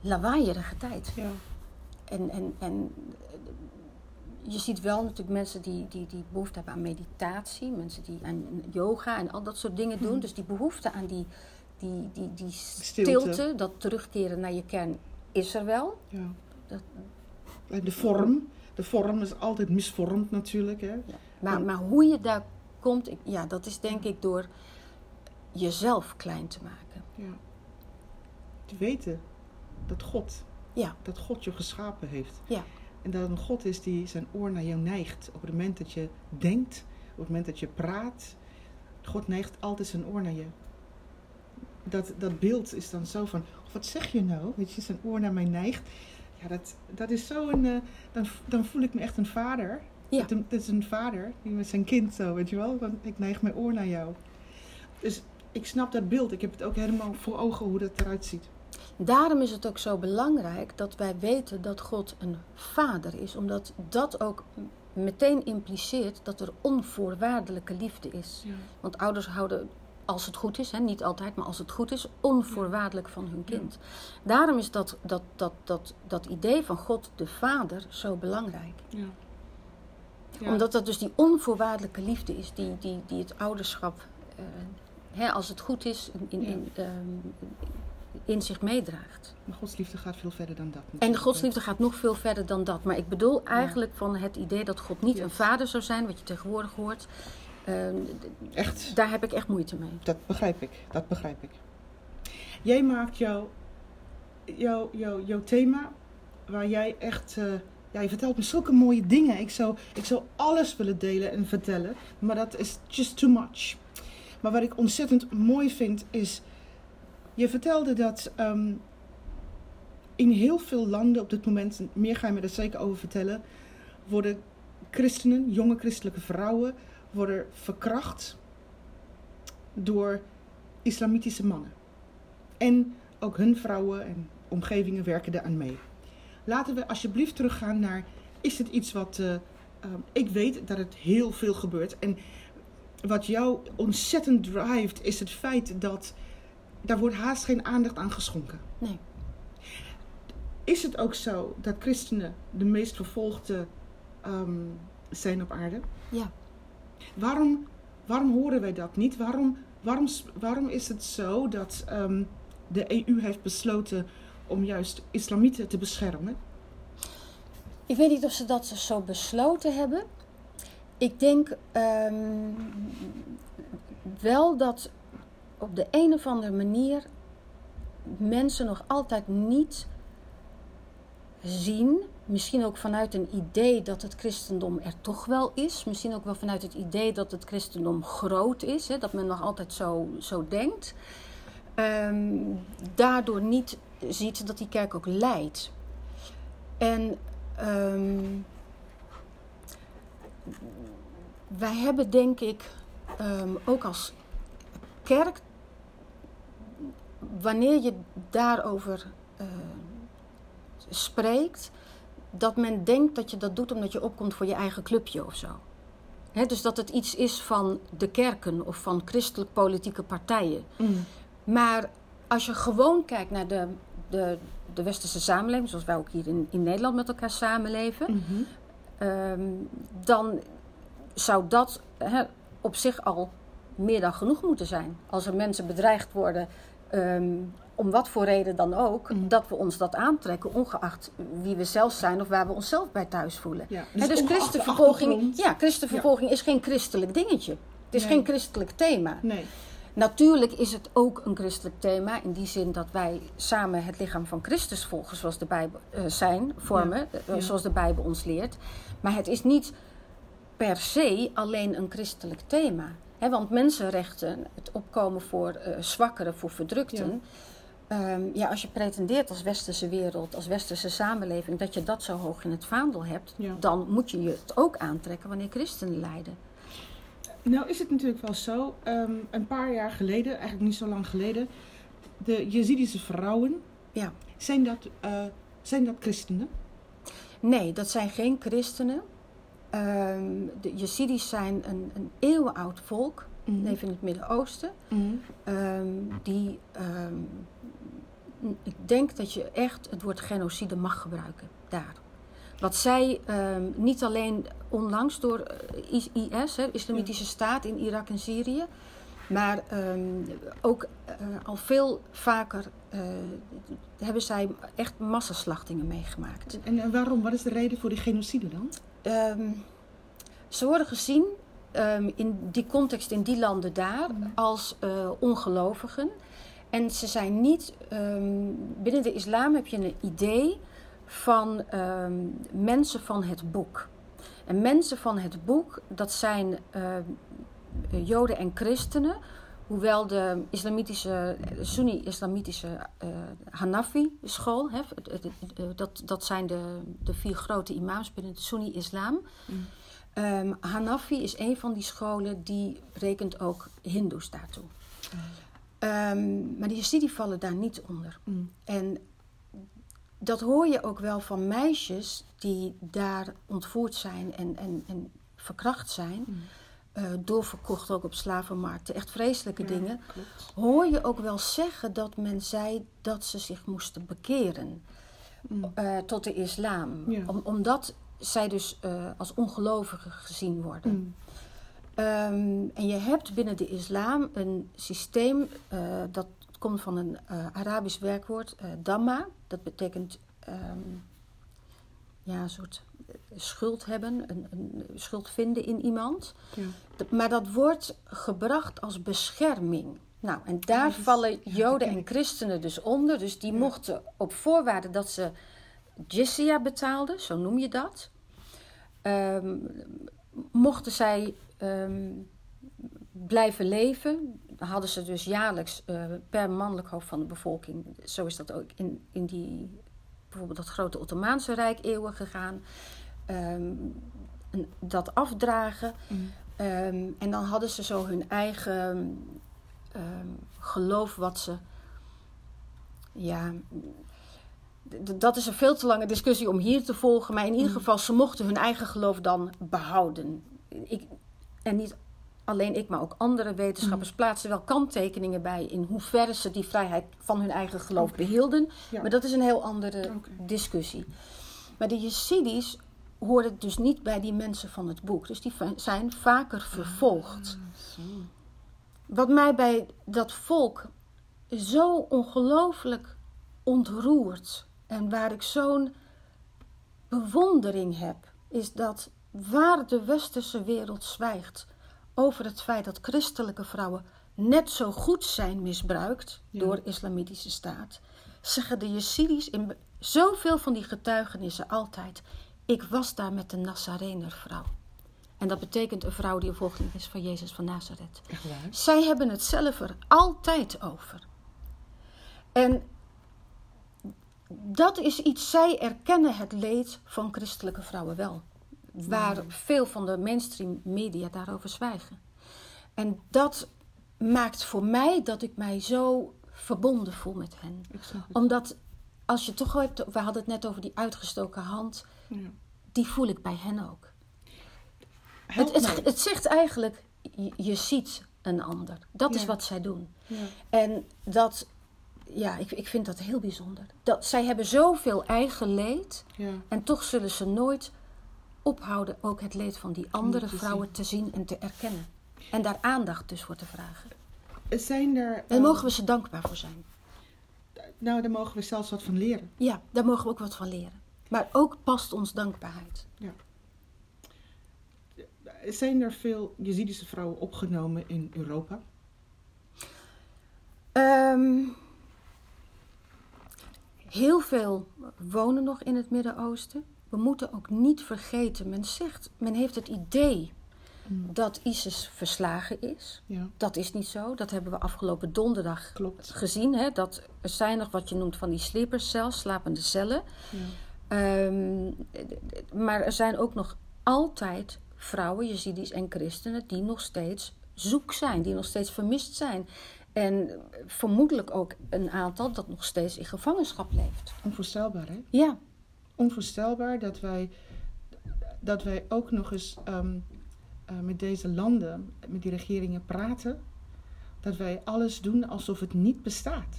lawaaierige tijd. Ja, En, en, en je ziet wel natuurlijk mensen die, die, die behoefte hebben aan meditatie, mensen die aan yoga en al dat soort dingen doen. Mhm. Dus die behoefte aan die, die, die, die Stilte. stilte, dat terugkeren naar je kern, is er wel. ja. Dat, En de vorm. De vorm is altijd misvormd natuurlijk. Hè? Maar, maar hoe je daar komt, ja, dat is denk ik door jezelf klein te maken. Ja. Te weten dat God, Ja. dat God je geschapen heeft. Ja. En dat een God is die zijn oor naar jou neigt. Op het moment dat je denkt, op het moment dat je praat. God neigt altijd zijn oor naar je. Dat, dat beeld is dan zo van, wat zeg je nou? Weet je, zijn oor naar mij neigt. Ja, dat, dat is zo een, eh, dan, dan voel ik me echt een vader. Ja. Dat is een vader die met zijn kind zo, weet je wel. Want ik neig mijn oor naar jou. Dus ik snap dat beeld. Ik heb het ook helemaal voor ogen hoe dat eruit ziet. Daarom is het ook zo belangrijk dat wij weten dat God een vader is, omdat dat ook meteen impliceert dat er onvoorwaardelijke liefde is. Ja. Want ouders houden, als het goed is, hè, niet altijd, maar als het goed is, onvoorwaardelijk van hun kind. Daarom is dat, dat, dat, dat, dat idee van God de Vader zo belangrijk. Ja. Omdat dat dus die onvoorwaardelijke liefde is die, die, die het ouderschap, eh, hè, als het goed is, in, in, ehm, in zich meedraagt. Maar Gods liefde gaat veel verder dan dat. En natuurlijk. Gods liefde gaat nog veel verder dan dat. Maar ik bedoel eigenlijk van het idee dat God niet een vader zou zijn, wat je tegenwoordig hoort. ehm, Echt, daar heb ik echt moeite mee. dat begrijp ik. Dat begrijp ik. Jij maakt jouw, jouw, jouw, jouw thema waar jij echt... eh, ja, je vertelt me zulke mooie dingen. Ik zou, ik zou alles willen delen en vertellen. Maar dat is just too much. Maar wat ik ontzettend mooi vind is... Je vertelde dat ehm, in heel veel landen op dit moment... en Meer ga je me er zeker over vertellen... Worden christenen, jonge christelijke vrouwen... Worden verkracht door islamitische mannen. En ook hun vrouwen en omgevingen werken eraan mee. Laten we alsjeblieft teruggaan naar, is het iets wat, eh, ehm, ik weet dat het heel veel gebeurt. En wat jou ontzettend drijft, is het feit dat daar wordt haast geen aandacht aan geschonken. Nee. Is het ook zo dat christenen de meest vervolgde ehm, zijn op aarde? Ja. Waarom, waarom horen wij dat niet? Waarom, waarom, waarom is het zo dat ehm, de EU heeft besloten om juist islamieten te beschermen? Ik weet niet of ze dat zo besloten hebben. Ik denk ehm, wel dat op de een of andere manier mensen nog altijd niet zien, misschien ook vanuit een idee dat het christendom er toch wel is, misschien ook wel vanuit het idee dat het christendom groot is, hè, dat men nog altijd zo, zo denkt, ehm, daardoor niet ziet dat die kerk ook leidt. En ehm, wij hebben denk ik ehm, ook als kerk, wanneer je daarover eh, spreekt, dat men denkt dat je dat doet omdat je opkomt voor je eigen clubje of zo. Hè, dus dat het iets is van de kerken of van christelijk politieke partijen. Mm. Maar als je gewoon kijkt naar de, de, de westerse samenleving, zoals wij ook hier in, in Nederland met elkaar samenleven, Mhm. ehm, dan zou dat op zich al meer dan genoeg moeten zijn. Als er mensen bedreigd worden, ehm, om wat voor reden dan ook, Mhm. dat we ons dat aantrekken, ongeacht wie we zelf zijn of waar we onszelf bij thuis voelen. Ja, dus de christenvervolging, ja, christenvervolging is geen christelijk dingetje. Het is Nee. geen christelijk thema. Nee. Natuurlijk is het ook een christelijk thema in die zin dat wij samen het lichaam van Christus volgen zoals de Bijbel eh, zijn, vormen, Ja, eh, zoals de Bijbel ons leert. Maar het is niet per se alleen een christelijk thema. Want mensenrechten, het opkomen voor eh, zwakkeren, voor verdrukten. Ja. ja, als je pretendeert als westerse wereld, als westerse samenleving, dat je dat zo hoog in het vaandel hebt, Ja. dan moet je je het ook aantrekken wanneer christenen lijden. Nou is het natuurlijk wel zo, ehm, een paar jaar geleden, eigenlijk niet zo lang geleden, de Jezidische vrouwen, Ja. zijn dat, eh, zijn dat christenen? Nee, dat zijn geen christenen. Ehm, de Yazidis zijn een, een eeuwenoud volk, Mhm. leven in het Midden-Oosten. Mhm. Ehm, die, ik denk dat je echt het woord genocide mag gebruiken daar. Wat zij ehm, niet alleen onlangs door eh, IS, hè, Islamitische Staat in Irak en Syrië, maar ehm, ook eh, al veel vaker eh, hebben zij echt massaslachtingen meegemaakt. En, waarom? Wat is de reden voor die genocide dan? Ehm, ze worden gezien in die context, in die landen daar, als eh, ongelovigen. En ze zijn niet. binnen de islam heb je een idee van ehm, mensen van het boek. En mensen van het boek, dat zijn ehm, Joden en christenen. Hoewel de islamitische, de Sunni-islamitische eh, Hanafi-school, het- het- het- eh, dat, dat zijn de, de vier grote imams binnen de Sunni-islam. Mm. Ehm, Hanafi is een van die scholen die rekent ook Hindoes daartoe. Maar de Yazidi vallen daar niet onder. Mm. En dat hoor je ook wel van meisjes die daar ontvoerd zijn en, en, en verkracht zijn. Mm. eh, doorverkocht ook op slavenmarkten. Echt vreselijke Ja, dingen. Klopt. Hoor je ook wel zeggen dat men zei dat ze zich moesten bekeren Mm. eh, tot de islam. Ja. Om, omdat zij dus eh, als ongelovigen gezien worden. Mm. Ehm, en je hebt binnen de islam een systeem dat komt van een Arabisch werkwoord, damma. Dat betekent ehm, ja, een soort schuld hebben, een, een schuld vinden in iemand. Ja. Maar dat wordt gebracht als bescherming. Nou, en daar vallen Joden en christenen dus onder. Dus die mochten op voorwaarde dat ze jizya betaalden, zo noem je dat. ehm, mochten zij ehm, blijven leven, hadden ze dus jaarlijks eh, per mannelijk hoofd van de bevolking, zo is dat ook in, in die, bijvoorbeeld dat grote Ottomaanse Rijk eeuwen gegaan, ehm, dat afdragen. Mm. Ehm, en dan hadden ze zo hun eigen ehm, geloof wat ze. Ja. Dat is een veel te lange discussie om hier te volgen. Maar in ieder Mm. geval, ze mochten hun eigen geloof dan behouden. Ik, en niet alleen ik, maar ook andere wetenschappers plaatsen wel kanttekeningen bij in hoeverre ze die vrijheid van hun eigen geloof behielden. Ja. Maar dat is een heel andere discussie. Maar de Yazidis hoorden dus niet bij die mensen van het boek. Dus die zijn vaker vervolgd. Zo. Wat mij bij dat volk zo ongelooflijk ontroert en waar ik zo'n bewondering heb, is dat waar de westerse wereld zwijgt over het feit dat christelijke vrouwen net zo goed zijn misbruikt Ja. door islamitische staat, zeggen de Yazidis in zoveel van die getuigenissen altijd: ik was daar met een Nazarener vrouw. En dat betekent een vrouw die een volgeling is van Jezus van Nazareth. Echt waar? Zij hebben het zelf er altijd over. En dat is iets, zij erkennen het leed van christelijke vrouwen wel. Waar veel van de mainstream media daarover zwijgen. En dat maakt voor mij dat ik mij zo verbonden voel met hen. Omdat als je toch hebt, we hadden het net over die uitgestoken hand, Ja. die voel ik bij hen ook. Het, het, zegt eigenlijk, je, je ziet een ander. Dat is wat zij doen. Ja. En dat, ja, ik, ik vind dat heel bijzonder. Dat, zij hebben zoveel eigen leed en toch zullen ze nooit ophouden ook het leed van die andere te vrouwen zien. te zien en te erkennen. En daar aandacht dus voor te vragen. Zijn er... Daar eh, mogen we ze dankbaar voor zijn. Nou, daar mogen we zelfs wat van leren. Ja, daar mogen we ook wat van leren. Maar ook past ons dankbaarheid. Zijn er veel Jezidische vrouwen opgenomen in Europa? Ehm, heel veel wonen nog in het Midden-Oosten. We moeten ook niet vergeten, men zegt, men heeft het idee dat ISIS verslagen is. Ja, Dat is niet zo. Dat hebben we afgelopen donderdag klopt. gezien. Hè? Dat er zijn nog wat je noemt van die sleepercellen, slapende cellen. Ja. Ehm, maar er zijn ook nog altijd vrouwen, Jezidis en christenen, die nog steeds zoek zijn, die nog steeds vermist zijn. En vermoedelijk ook een aantal dat nog steeds in gevangenschap leeft. Onvoorstelbaar, hè? Ja, Onvoorstelbaar dat wij, dat wij ook nog eens ehm, eh, met deze landen, met die regeringen praten. Dat wij alles doen alsof het niet bestaat.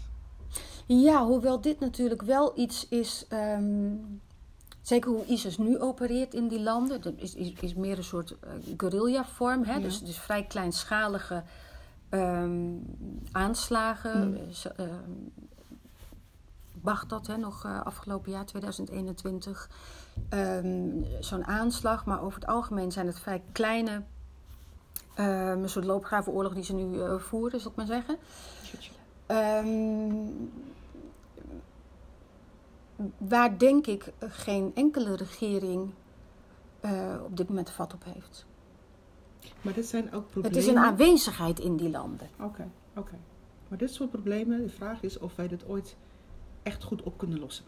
ja hoewel dit natuurlijk wel iets is. ehm, zeker hoe ISIS nu opereert in die landen. Dat is, is, is meer een soort eh, guerrilla-vorm. Hè? Ja. Dus, dus vrij kleinschalige ehm, aanslagen. Mm. Eh, Bagdad, hè, nog eh, afgelopen jaar 2021. Ehm, Zo'n aanslag, maar over het algemeen zijn het vrij kleine. ehm, een soort loopgravenoorlog die ze nu eh, voeren, zal ik maar zeggen. Ehm, waar denk ik geen enkele regering eh, op dit moment vat op heeft. Maar dit zijn ook problemen. Het is een aanwezigheid in die landen. Oké, oké. Maar dit soort problemen, de vraag is of wij dit ooit echt goed op kunnen lossen.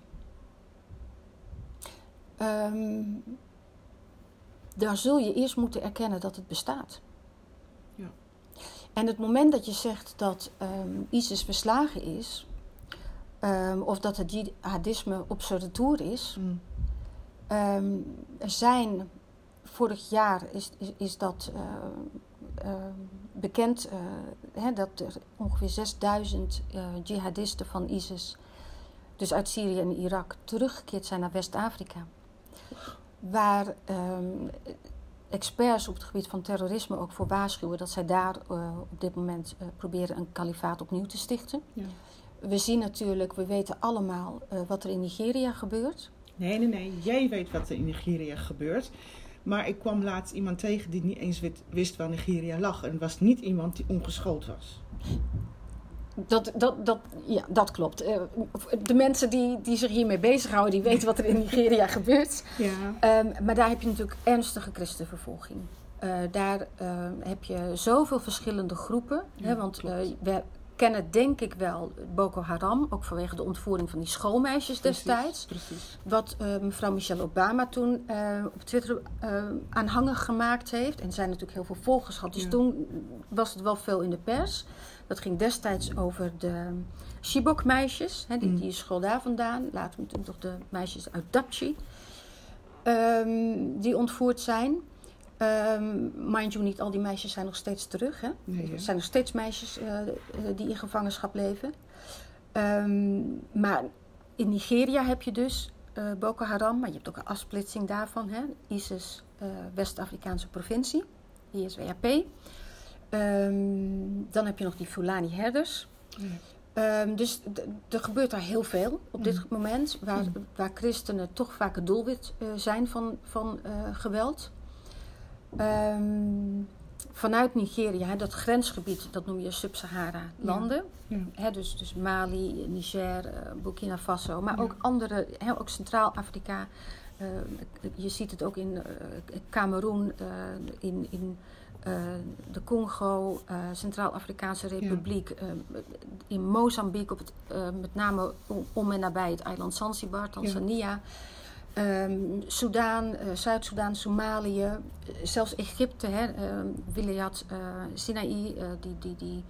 Ehm, daar zul je eerst moeten erkennen dat het bestaat. Ja. En het moment dat je zegt dat ehm, ISIS verslagen is, ehm, of dat het jihadisme op zijn retour is, Mm. Er zijn, vorig jaar is, is, is dat eh, bekend eh, hè, dat er ongeveer 6000 eh, jihadisten van ISIS, dus uit Syrië en Irak, teruggekeerd zijn naar West-Afrika. Waar ehm, experts op het gebied van terrorisme ook voor waarschuwen dat zij daar eh, op dit moment eh, proberen een kalifaat opnieuw te stichten. Ja. We zien natuurlijk, we weten allemaal eh, wat er in Nigeria gebeurt. Nee, nee, nee. Jij weet wat er in Nigeria gebeurt. Maar ik kwam laatst iemand tegen die niet eens wist, wist waar Nigeria lag. En het was niet iemand die ongeschoold was. Dat, dat, dat, ja, dat klopt. Eh, De mensen die, die zich hiermee bezighouden, die weten wat er in Nigeria gebeurt. Ja. Ehm, maar daar heb je natuurlijk ernstige christenvervolging. Eh, daar ehm, heb je zoveel verschillende groepen. Ja, hè, want eh, we kennen denk ik wel Boko Haram, ook vanwege de ontvoering van die schoolmeisjes destijds. Precies. Wat eh, mevrouw Michelle Obama toen eh, op Twitter eh, aanhangig gemaakt heeft. En zijn natuurlijk heel veel volgers gehad. Dus Ja. toen was het wel veel in de pers. Dat ging destijds over de Chibok-meisjes. Hè, die, Mm. die school daar vandaan. Later natuurlijk nog de meisjes uit Dapchi. ehm, die ontvoerd zijn. Ehm mind you, niet al die meisjes zijn nog steeds terug. Hè? Nee? Er zijn nog steeds meisjes eh, eh, die in gevangenschap leven. Ehm, maar in Nigeria heb je dus eh, Boko Haram, maar je hebt ook een afsplitsing daarvan. Hè? ISIS, West-Afrikaanse provincie, ISWAP. Ehm, dan heb je nog die Fulani-herders. Ja. Ehm, dus er gebeurt daar heel veel op dit Mm. moment, waar, Mm. waar christenen toch vaak het doelwit eh, zijn van, van eh, geweld. Ehm, vanuit Nigeria, hè, dat grensgebied, dat noem je Sub-Sahara-landen. Ja. Dus, dus Mali, Niger, eh, Burkina Faso, maar ook andere, hè, ook Centraal-Afrika. Je ziet het ook in Cameroen, in, in eh, de Congo, eh, Centraal-Afrikaanse Republiek, eh, in Mozambique, op het, met name om, om en nabij het eiland Zanzibar, Tanzania. Ehm Soudaan, eh, Zuid-Soedan, Somalië, zelfs Egypte, hè, ehm Wilayat Sinaï, die, die, die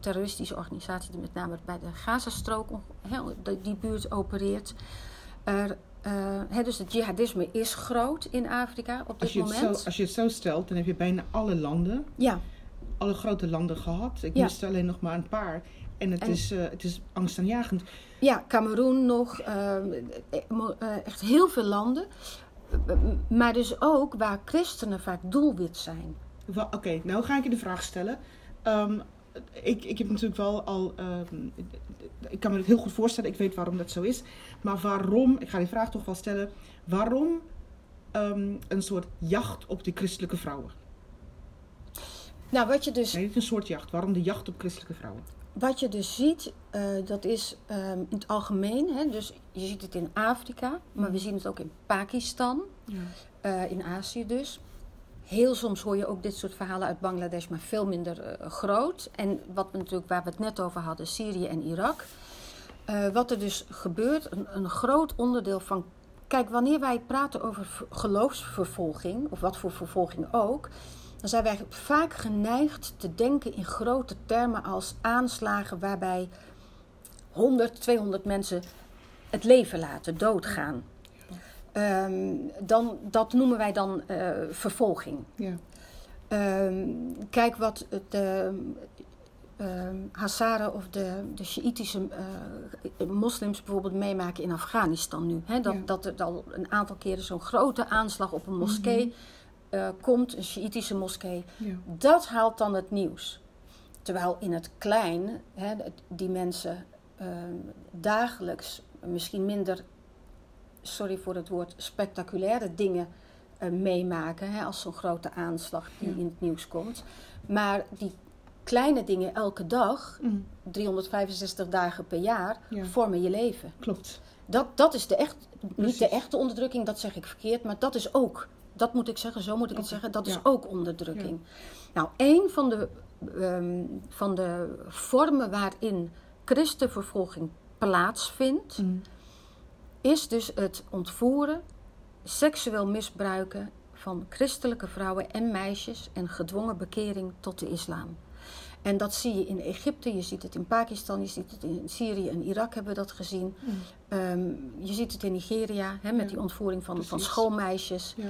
terroristische organisatie die met name bij de Gazastrook, die buurt opereert. Eh, dus het jihadisme is groot in Afrika op dit Als je, het moment. zo, als je het zo stelt, dan heb je bijna alle landen, Ja, alle grote landen gehad. Ik Ja. miste alleen nog maar een paar. En het, En- is, eh, het is angstaanjagend. Ja, Cameroen nog, eh, echt heel veel landen. Maar dus ook waar christenen vaak doelwit zijn. Oké, nou ga ik je de vraag stellen. Ehm, ik, ik heb natuurlijk wel al. ehm, ik kan me het heel goed voorstellen, ik weet waarom dat zo is. Maar waarom, ik ga die vraag toch wel stellen. Waarom ehm, een soort jacht op de christelijke vrouwen? Nou, wat je dus, Nee, een soort jacht. Waarom de jacht op christelijke vrouwen? wat je dus ziet, eh, dat is ehm, in het algemeen. Hè, dus je ziet het in Afrika, maar we zien het ook in Pakistan, Ja. eh, in Azië dus. Heel soms hoor je ook dit soort verhalen uit Bangladesh, maar veel minder eh, groot. En wat we natuurlijk, waar we het net over hadden, Syrië en Irak. Eh, wat er dus gebeurt, een, een groot onderdeel van. Kijk, wanneer wij praten over geloofsvervolging, of wat voor vervolging ook, dan zijn wij vaak geneigd te denken in grote termen als aanslagen waarbij 100, 200 mensen het leven laten, doodgaan. Ehm, dan, dat noemen wij dan eh, vervolging. Ja. Ehm, kijk wat de ehm Hazara of de, de Sjiïtische eh, moslims bijvoorbeeld meemaken in Afghanistan nu. Dat, Ja. dat er al een aantal keren zo'n grote aanslag op een moskee eh, komt, een Sjiïtische moskee. Ja. Dat haalt dan het nieuws. Terwijl in het klein die mensen dagelijks misschien minder, sorry voor het woord, spectaculaire dingen eh, meemaken. Hè, als zo'n grote aanslag die Ja. in het nieuws komt. Maar die kleine dingen elke dag, Mm, 365 dagen per jaar, Ja. vormen je leven. klopt. Dat, dat is de echt, niet de echte onderdrukking, dat zeg ik verkeerd, maar dat is ook, dat moet ik zeggen, zo moet ik het zeggen, dat is ook onderdrukking. Nou, een van de, ehm, van de vormen waarin christenvervolging plaatsvindt, Mm, is dus het ontvoeren, seksueel misbruiken van christelijke vrouwen en meisjes en gedwongen bekering tot de islam. En dat zie je in Egypte, je ziet het in Pakistan, je ziet het in Syrië en Irak hebben we dat gezien. mm, Ehm, je ziet het in Nigeria hè, met Ja, die ontvoering van, van schoolmeisjes. ja.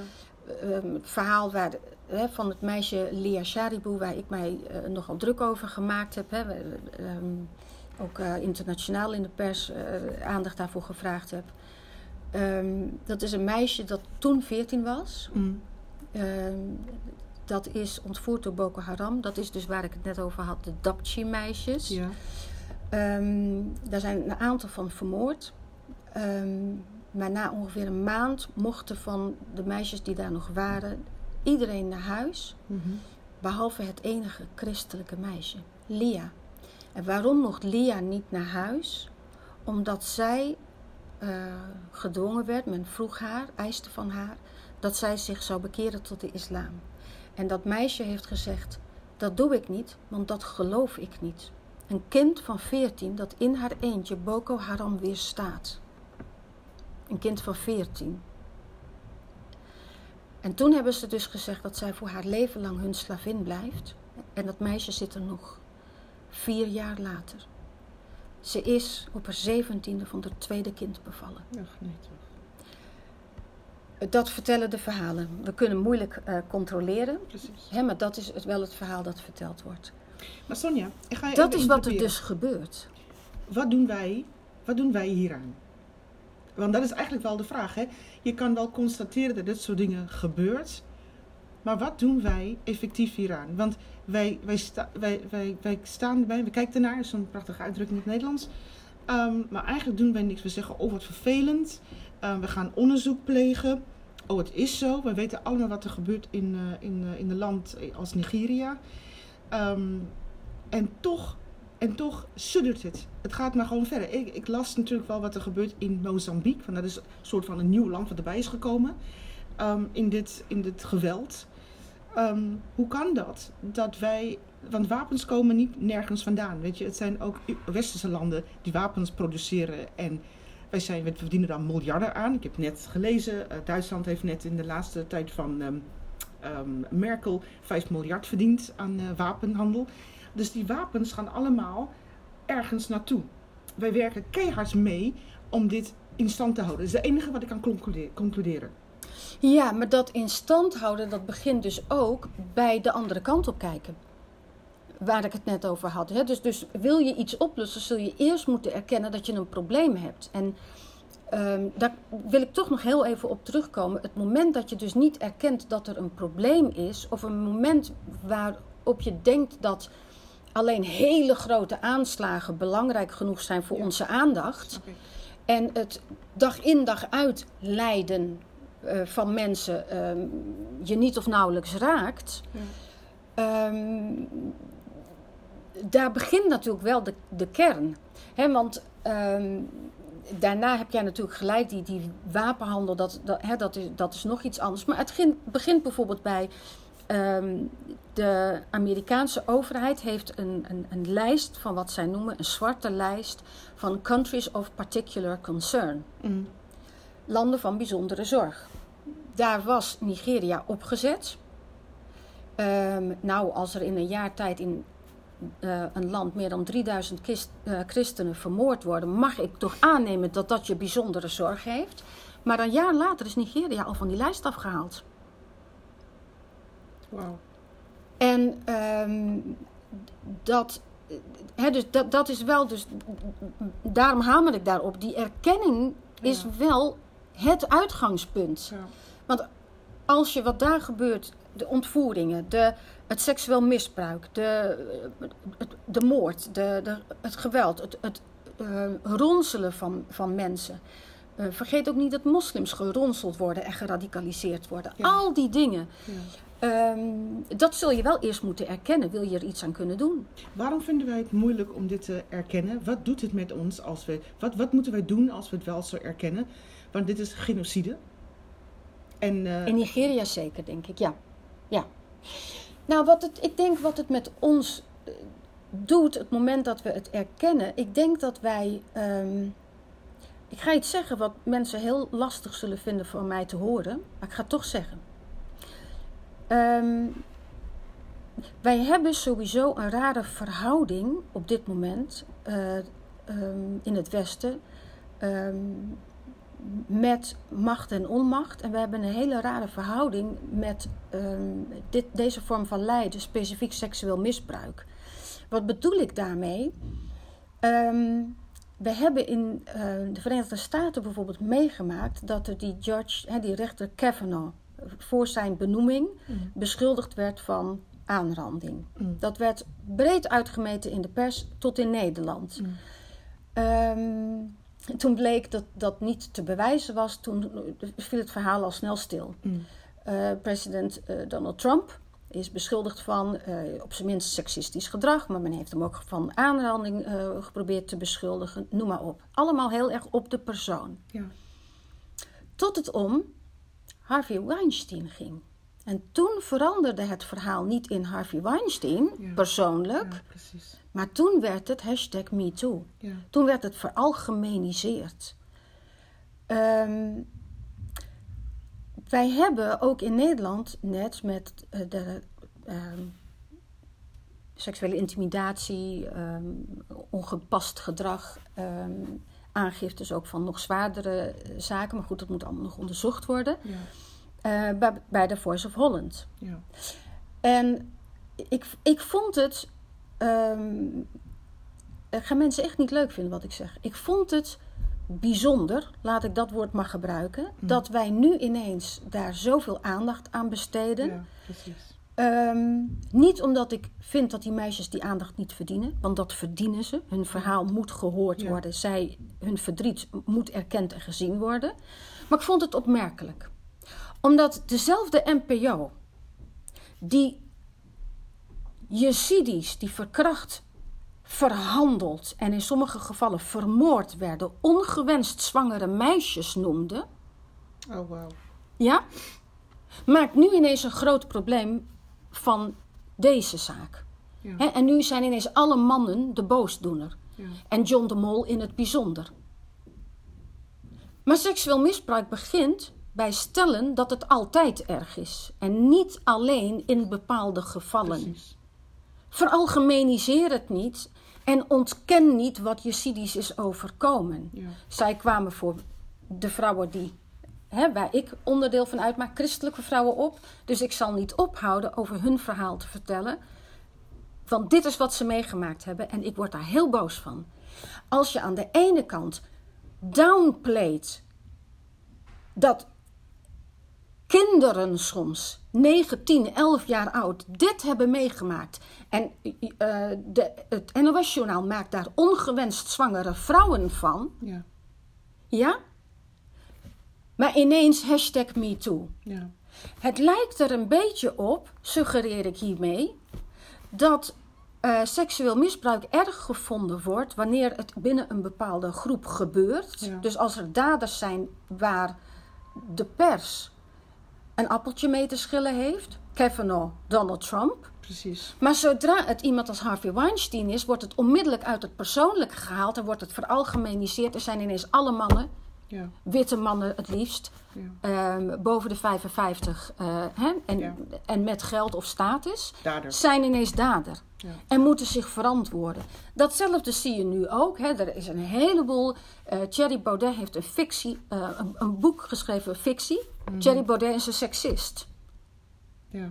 Ehm, het verhaal waar, hè, van het meisje Lia Sharibu, waar ik mij eh, nogal druk over gemaakt heb. Hè, ehm, ook eh, internationaal in de pers eh, aandacht daarvoor gevraagd heb. Ehm, dat is een meisje dat toen 14 was. Mm, Ehm, dat is ontvoerd door Boko Haram. Dat is dus waar ik het net over had, de Dapchi-meisjes. ja. Ehm, daar zijn een aantal van vermoord. Maar na ongeveer een maand mochten van de meisjes die daar nog waren, iedereen naar huis. Mhm. Behalve het enige christelijke meisje, Lia. En waarom mocht Lia niet naar huis? Omdat zij eh, gedwongen werd, men vroeg haar, eiste van haar, dat zij zich zou bekeren tot de islam. En dat meisje heeft gezegd: Dat doe ik niet, want dat geloof ik niet. Een kind van 14 dat in haar eentje Boko Haram weerstaat. Een kind van 14. En toen hebben ze dus gezegd dat zij voor haar leven lang hun slavin blijft. En dat meisje zit er nog vier jaar later. Ze is op haar zeventiende van haar tweede kind bevallen. Ach, nee, toch. Dat vertellen de verhalen. We kunnen moeilijk eh, controleren, Precies. hè, maar dat is het, wel het verhaal dat verteld wordt. Maar Sonja, ik ga je Dat is wat er dus gebeurt. Wat doen wij, wat doen wij hieraan? Want dat is eigenlijk wel de vraag. Hè? Je kan wel constateren dat dit soort dingen gebeurt. Maar wat doen wij effectief hieraan? Want wij, wij, wij, wij, wij staan erbij, we kijken ernaar, is zo'n prachtige uitdrukking in het Nederlands. Ehm, maar eigenlijk doen wij niks. We zeggen, oh wat vervelend. Ehm, we gaan onderzoek plegen. Oh, het is zo. We weten allemaal wat er gebeurt in, eh, in, eh, in land als Nigeria. Ehm, en toch en toch suddert het. Het gaat maar gewoon verder. Ik, ik las natuurlijk wel wat er gebeurt in Mozambique. Want dat is een soort van een nieuw land wat erbij is gekomen. in, dit, in dit geweld. Ehm, hoe kan dat? Dat wij. Want wapens komen niet nergens vandaan. Weet je, het zijn ook westerse landen die wapens produceren en Wij, zijn, we verdienen daar miljarden aan. Ik heb net gelezen, Duitsland heeft net in de laatste tijd van ehm, ehm, Merkel 5 miljard verdiend aan wapenhandel. Dus die wapens gaan allemaal ergens naartoe. Wij werken keihard mee om dit in stand te houden. Dat is het enige wat ik kan concluderen. Ja, maar dat in stand houden, dat begint dus ook bij de andere kant op kijken. Waar ik het net over had. Hè? Dus, dus wil je iets oplossen, zul je eerst moeten erkennen dat je een probleem hebt. En um, daar wil ik toch nog heel even op terugkomen. Het moment dat je dus niet erkent dat er een probleem is, of een moment waarop je denkt dat alleen hele grote aanslagen belangrijk genoeg zijn voor onze aandacht. En het dag in dag uit lijden uh, van mensen ehm, je niet of nauwelijks raakt. Ja. Um, daar begint natuurlijk wel de, de kern. Want um, daarna heb jij natuurlijk gelijk, die, die wapenhandel, dat, dat, dat, is, dat is nog iets anders. Maar het begint, begint bijvoorbeeld bij Um, de Amerikaanse overheid heeft een, een, een, lijst van wat zij noemen een zwarte lijst van countries of particular concern. Mm. Landen van bijzondere zorg. Daar was Nigeria opgezet. Um, nou, als er in een jaar tijd in uh, een land meer dan 3000 kist, uh, christenen vermoord worden, mag ik toch aannemen dat dat je bijzondere zorg heeft. Maar een jaar later is Nigeria al van die lijst afgehaald. Wow. En um, dat, hè, dus dat, dat is wel, dus daarom hamer ik daarop. Die erkenning is wel het uitgangspunt. Ja. Want als je wat daar gebeurt, de ontvoeringen, de, het seksueel misbruik, de, de moord, de, de, het geweld, het, het uh, ronselen van, van mensen. Uh, vergeet ook niet dat moslims geronseld worden en geradicaliseerd worden. Ja. Al die dingen. Ja. Um, dat zul je wel eerst moeten erkennen, wil je er iets aan kunnen doen. Waarom vinden wij het moeilijk om dit te erkennen? Wat doet het met ons als we. Wat, wat moeten wij doen als we het wel zo erkennen? Want dit is genocide. En, uh... In Nigeria zeker, denk ik, ja. ja. Nou, wat het, ik denk wat het met ons uh, doet, het moment dat we het erkennen, ik denk dat wij. Um, ik ga iets zeggen wat mensen heel lastig zullen vinden voor mij te horen, maar ik ga het toch zeggen. Um, wij hebben sowieso een rare verhouding op dit moment uh, um, in het Westen met macht en onmacht. En we hebben een hele rare verhouding met dit, deze vorm van lijden, specifiek seksueel misbruik. Wat bedoel ik daarmee? we hebben in uh, de Verenigde Staten bijvoorbeeld meegemaakt dat er die judge, hè, die rechter Kavanaugh, voor zijn benoeming mm. beschuldigd werd van aanranding. Mm. Dat werd breed uitgemeten in de pers tot in Nederland. Mm. Um, toen bleek dat dat niet te bewijzen was, toen viel het verhaal al snel stil. Uh, president uh, Donald Trump is beschuldigd van uh, op zijn minst seksistisch gedrag, maar men heeft hem ook van aanranding geprobeerd te beschuldigen, noem maar op. Allemaal heel erg op de persoon. Ja. Tot het om Harvey Weinstein ging. En toen veranderde het verhaal niet in Harvey Weinstein ja. persoonlijk, ja, maar toen werd het hashtag MeToo. Ja. Toen werd het veralgemeniseerd. Um, wij hebben ook in Nederland net met uh, de um, seksuele intimidatie, um, ongepast gedrag, aangiftes ook van nog zwaardere eh, zaken. Maar goed, dat moet allemaal nog onderzocht worden. Ja. Uh, bij, de Voice of Holland. Ja. En ik, ik vond het. Um, gaan mensen echt niet leuk vinden wat ik zeg. Ik vond het bijzonder, laat ik dat woord maar gebruiken, mm. dat wij nu ineens daar zoveel aandacht aan besteden. Ja, precies. Um, niet omdat ik vind dat die meisjes die aandacht niet verdienen, want dat verdienen ze. Hun verhaal moet gehoord worden. Zij, hun verdriet moet erkend en gezien worden. Maar ik vond het opmerkelijk. Omdat dezelfde NPO, die Jezidis die verkracht, verhandeld en in sommige gevallen vermoord werden, ongewenst zwangere meisjes noemde. Oh, wow. Ja, maakt nu ineens een groot probleem van deze zaak. Ja. en nu zijn ineens alle mannen de boosdoener. Ja. En John de Mol in het bijzonder. Maar seksueel misbruik begint bij stellen dat het altijd erg is. En niet alleen in bepaalde gevallen. Precies. Veralgemeniseer het niet en ontken niet wat Jezidi's is overkomen. Ja. Zij kwamen voor de vrouwen die, hè, waar ik onderdeel van uitmaak, christelijke vrouwen op. Dus ik zal niet ophouden over hun verhaal te vertellen. Want dit is wat ze meegemaakt hebben en ik word daar heel boos van. Als je aan de ene kant downplayt dat kinderen soms 9, 10, 11 jaar oud dit hebben meegemaakt. En eh, de, het NOS-journaal maakt daar ongewenst zwangere vrouwen van. Ja. Ja? Maar ineens hashtag MeToo. Ja. Het lijkt er een beetje op, suggereer ik hiermee, dat eh, seksueel misbruik erg gevonden wordt wanneer het binnen een bepaalde groep gebeurt. Ja. Dus als er daders zijn waar de pers een appeltje mee te schillen heeft, Kavanaugh, Donald Trump. Precies. Maar zodra het iemand als Harvey Weinstein is, wordt het onmiddellijk uit het persoonlijke gehaald en wordt het veralgemeniseerd. Er zijn ineens alle mannen, Ja. witte mannen het liefst, Ja. ehm, boven de 55 eh, hè, en, Ja. en met geld of status, Dader. zijn ineens dader. Ja. En moeten zich verantwoorden. Datzelfde zie je nu ook. Hè. Er is een heleboel. eh Thierry Baudet heeft een, fictie, eh, een, een boek geschreven, fictie. Thierry Baudet is een seksist. Ja.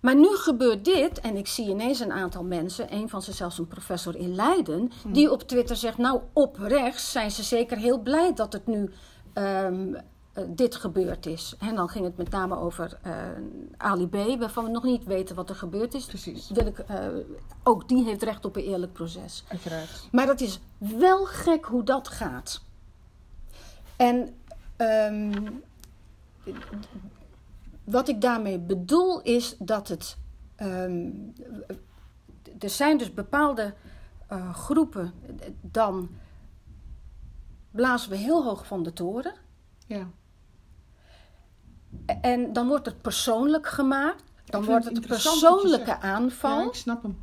Maar nu gebeurt dit, en ik zie ineens een aantal mensen, een van ze zelfs een professor in Leiden, die op Twitter zegt: Nou, oprecht zijn ze zeker heel blij dat het nu ehm, eh, dit gebeurd is. En dan ging het met name over eh, Ali B, waarvan we nog niet weten wat er gebeurd is. Precies. Wil ik, eh, ook die heeft recht op een eerlijk proces. Uiteraard. Maar dat is wel gek hoe dat gaat. En ehm, wat ik daarmee bedoel is dat het. ehm, er zijn dus bepaalde eh, groepen, dan blazen we heel hoog van de toren. Ja. En dan wordt het persoonlijk gemaakt. Dan wordt het een persoonlijke aanval. ja, ik snap hem.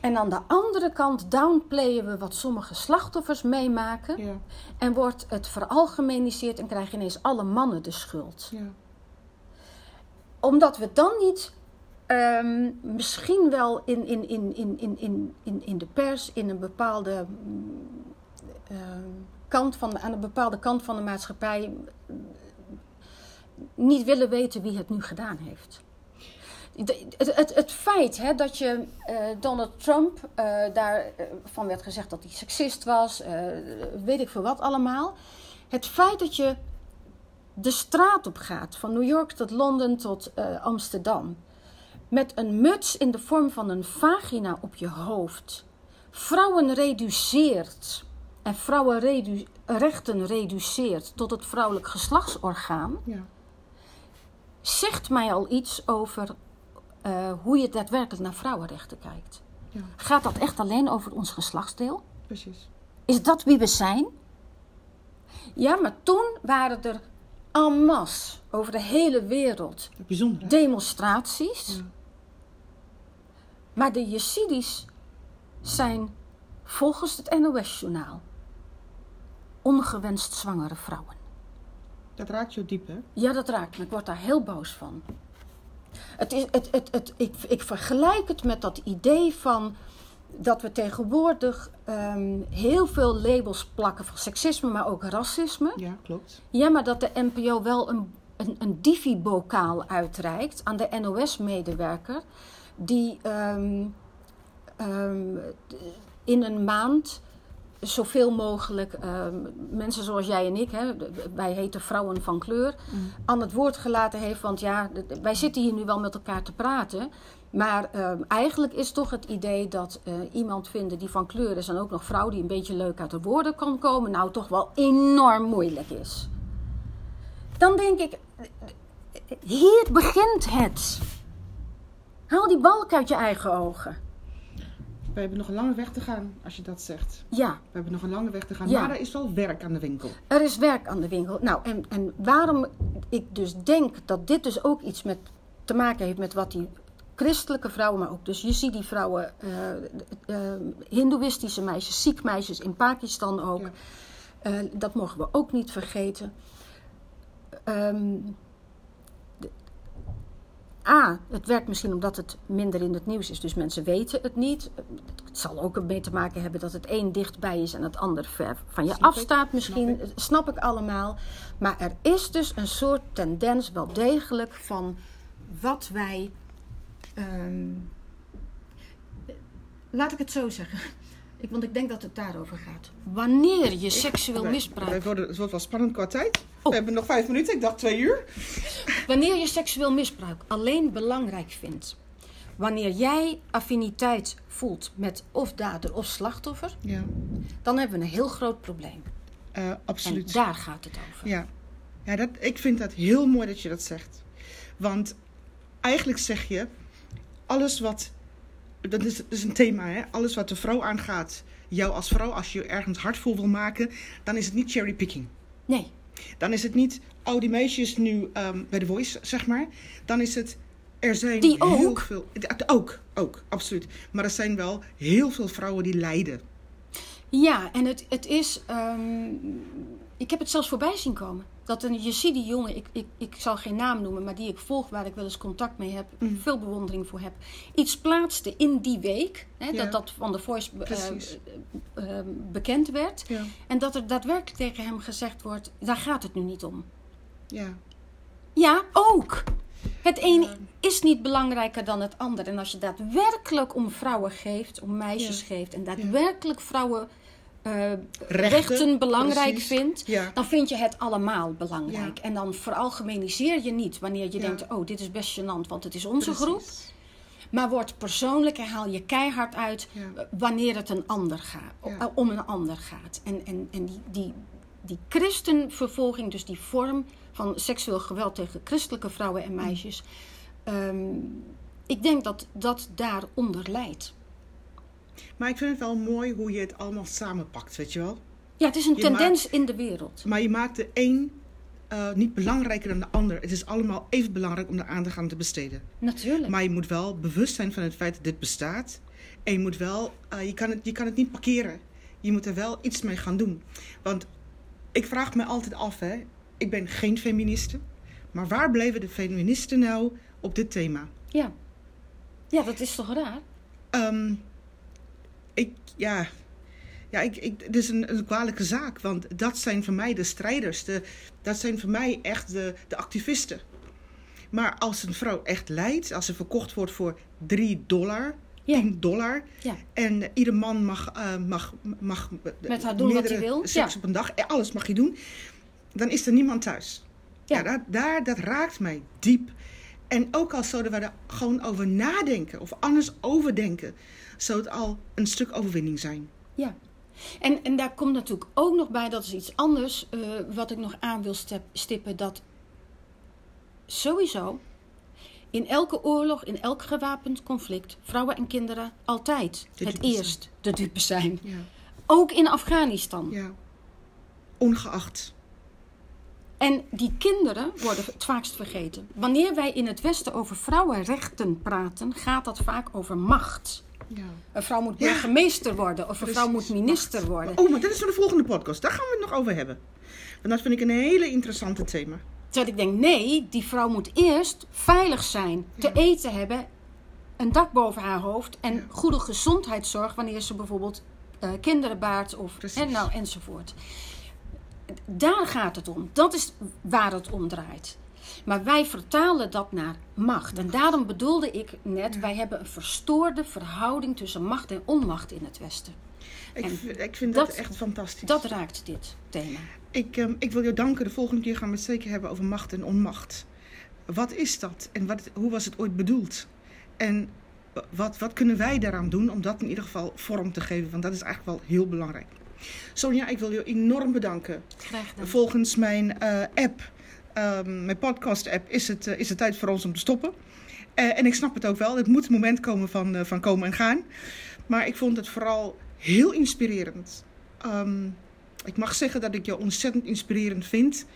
En aan de andere kant downplayen we wat sommige slachtoffers meemaken. Ja. En wordt het veralgemeniseerd en krijgen ineens alle mannen de schuld. Ja. Omdat we dan niet ehm, misschien wel in, in, in, in, in, in, in, in de pers, in een bepaalde mm, ehm, kant van, aan een bepaalde kant van de maatschappij mm, niet willen weten wie het nu gedaan heeft. De- Het, het, het feit hè, dat je eh, Donald Trump, eh daarvan werd gezegd dat hij seksist was, eh, weet ik veel wat allemaal. Het feit dat je de straat op gaat, van New York tot Londen tot eh, Amsterdam, met een muts in de vorm van een vagina op je hoofd, vrouwen reduceert en vrouwenrechten reduceert tot het vrouwelijk geslachtsorgaan, Ja. zegt mij al iets over eh, hoe je daadwerkelijk naar vrouwenrechten kijkt. Ja. Gaat dat echt alleen over ons geslachtsdeel? Precies. Is dat wie we zijn? Ja, maar toen waren er en masse over de hele wereld Bijzonder. hè? demonstraties. Ja. Maar de Yazidis zijn volgens het NOS-journaal ongewenst zwangere vrouwen. Dat raakt je diep, hè? Ja, dat raakt me. Ik word daar heel boos van. Het is, het, het, het, ik, ik vergelijk het met dat idee van dat we tegenwoordig ehm, heel veel labels plakken van seksisme, maar ook racisme. Ja, klopt. Ja, maar dat de NPO wel een, een, een divi-bokaal uitreikt aan de NOS-medewerker. Die ehm, ehm, in een maand zoveel mogelijk ehm, mensen zoals jij en ik, hè, wij heten vrouwen van kleur, aan het woord gelaten heeft. Want ja, wij zitten hier nu wel met elkaar te praten. Maar ehm, eigenlijk is toch het idee dat eh, iemand vinden die van kleur is en ook nog vrouw die een beetje leuk uit de woorden kan komen, nou toch wel enorm moeilijk is. Dan denk ik, hier begint het. Haal die balk uit je eigen ogen. We hebben nog een lange weg te gaan, als je dat zegt. Ja, We hebben nog een lange weg te gaan. Ja. Maar er is wel werk aan de winkel. er is werk aan de winkel. Nou, en, en waarom ik dus denk dat dit dus ook iets met, te maken heeft met wat die christelijke vrouwen, maar ook dus je ziet die vrouwen, eh, hindoeïstische meisjes, Sikh meisjes in Pakistan ook, Ja. Eh, dat mogen we ook niet vergeten. Ehm, de- A, het werkt misschien omdat het minder in het nieuws is, dus mensen weten het niet. Het zal ook ermee te maken hebben dat het een dichtbij is en het ander ver van je Snap ik, afstaat. Misschien snap snap ik allemaal. Maar er is dus een soort tendens wel degelijk van wat wij. ehm, laat ik het zo zeggen. Ik, want ik denk dat het daarover gaat. Wanneer je seksueel misbruik wij worden, het wordt wel spannend qua tijd. Oh. We hebben nog vijf minuten. Ik dacht twee uur. Wanneer je seksueel misbruik alleen belangrijk vindt, wanneer jij affiniteit voelt met of dader of slachtoffer, Ja, dan hebben we een heel groot probleem. eh, En absoluut. daar gaat het over. Ja, ja dat, ik vind dat heel mooi dat je dat zegt. Want eigenlijk zeg je, alles wat, dat is, dat is een thema, hè? alles wat de vrouw aangaat, jou als vrouw, als je je ergens hard voor wil maken, dan is het niet cherrypicking. Nee, Dan is het niet, oh die meisjes nu ehm, bij The Voice, zeg maar. Dan is het, er zijn Die heel veel... Ook, ook, absoluut. Maar er zijn wel heel veel vrouwen die lijden. Ja, en het, het is. ehm, ik heb het zelfs voorbij zien komen. Dat een Yazidi jongen, ik, ik, ik zal geen naam noemen, maar die ik volg, waar ik wel eens contact mee heb, Mm. veel bewondering voor heb, iets plaatste in die week. Hè, Ja. Dat dat van de Voice eh, eh, eh, bekend werd. Ja. En dat er daadwerkelijk tegen hem gezegd wordt: daar gaat het nu niet om. Ja. Ja, ook. Het een is niet belangrijker dan het ander. En als je daadwerkelijk om vrouwen geeft, om meisjes Ja. geeft, en daadwerkelijk vrouwen eh, rechten, Rechten, belangrijk precies. vindt, Ja. dan vind je het allemaal belangrijk. Ja. En dan veralgemeniseer je niet wanneer je Ja. denkt: oh, dit is best gênant, want het is onze groep. Maar wordt persoonlijk en haal je keihard uit eh, wanneer het een ander gaat, Ja. om een ander gaat. En, en, en die, die, die christenvervolging, dus die vorm van seksueel geweld tegen christelijke vrouwen en meisjes, ehm, ik denk dat dat daaronder leidt. Maar ik vind het wel mooi hoe je het allemaal samenpakt, weet je wel. Ja, het is een Je tendens in de wereld. Maar je maakt de een eh, niet belangrijker dan de ander. Het is allemaal even belangrijk om de aandacht aan te besteden. Natuurlijk. Maar je moet wel bewust zijn van het feit dat dit bestaat. En je moet wel, eh, je, kan het, je kan het niet parkeren. Je moet er wel iets mee gaan doen. Want ik vraag me altijd af, hè. Ik ben geen feministe. Maar waar bleven de feministen nou op dit thema? Ja. ja, dat is toch raar? Ehm, ik, ja, ja ik, ik, het is een, een kwalijke zaak. Want dat zijn voor mij de strijders. De, dat zijn voor mij echt de, de activisten. Maar als een vrouw echt lijdt, als ze verkocht wordt voor 3 dollar, Ja. 10 dollar. Ja. En ieder man mag, eh, mag, mag Met haar doen wat hij wil, Seks ja. op een dag, eh, alles mag je doen. Dan is er niemand thuis. Ja. Ja, daar, daar, dat raakt mij diep. En ook al zouden we er gewoon over nadenken of anders overdenken, zou het al een stuk overwinning zijn. Ja. En, en daar komt natuurlijk ook nog bij, dat is iets anders, eh, wat ik nog aan wil stippen, dat sowieso in elke oorlog, in elk gewapend conflict, vrouwen en kinderen altijd het zijn. eerst de dupe zijn. Ja. Ook in Afghanistan. ja. Ongeacht. En die kinderen worden het vaakst vergeten. Wanneer wij in het Westen over vrouwenrechten praten, gaat dat vaak over macht. Ja. Een vrouw moet Ja. burgemeester worden of een vrouw moet minister worden. Oh, maar dat is voor de volgende podcast. Daar gaan we het nog over hebben. Want dat vind ik een hele interessante thema. Terwijl ik denk, nee, die vrouw moet eerst veilig zijn, te Ja. eten hebben, een dak boven haar hoofd en Ja. goede gezondheidszorg wanneer ze bijvoorbeeld eh, kinderen baart of Precies. en nou, enzovoort. Daar gaat het om. Dat is waar het om draait. Maar wij vertalen dat naar macht. En daarom bedoelde ik net, wij hebben een verstoorde verhouding tussen macht en onmacht in het Westen. Ik, ik vind dat, dat- echt fantastisch. Dat raakt dit thema. Ik, ehm, ik wil jou danken. De volgende keer gaan we het zeker hebben over macht en onmacht. Wat is dat en wat, hoe was het ooit bedoeld? En wat, wat kunnen wij daaraan doen om dat in ieder geval vorm te geven? Want dat is eigenlijk wel heel belangrijk. Sonja, ik wil je enorm bedanken. Graag gedaan. Volgens mijn eh, app, ehm, mijn podcast-app, is het, eh, is het tijd voor ons om te stoppen. Eh, en ik snap het ook wel. Het moet het moment komen van, eh, van komen en gaan. Maar ik vond het vooral heel inspirerend. Ehm, ik mag zeggen dat ik je ontzettend inspirerend vind.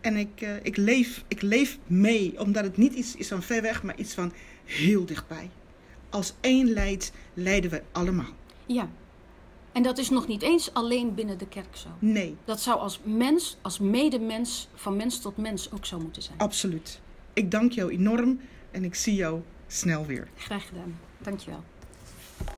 En ik, ik, leef, ik leef mee, omdat het niet iets is van ver weg, maar iets van heel dichtbij. Als één leidt, leiden we allemaal. Ja. En dat is nog niet eens alleen binnen de kerk zo. Nee, Dat zou als mens, als medemens, van mens tot mens ook zo moeten zijn. absoluut. Ik dank jou enorm en ik zie jou snel weer. Graag gedaan. Dankjewel.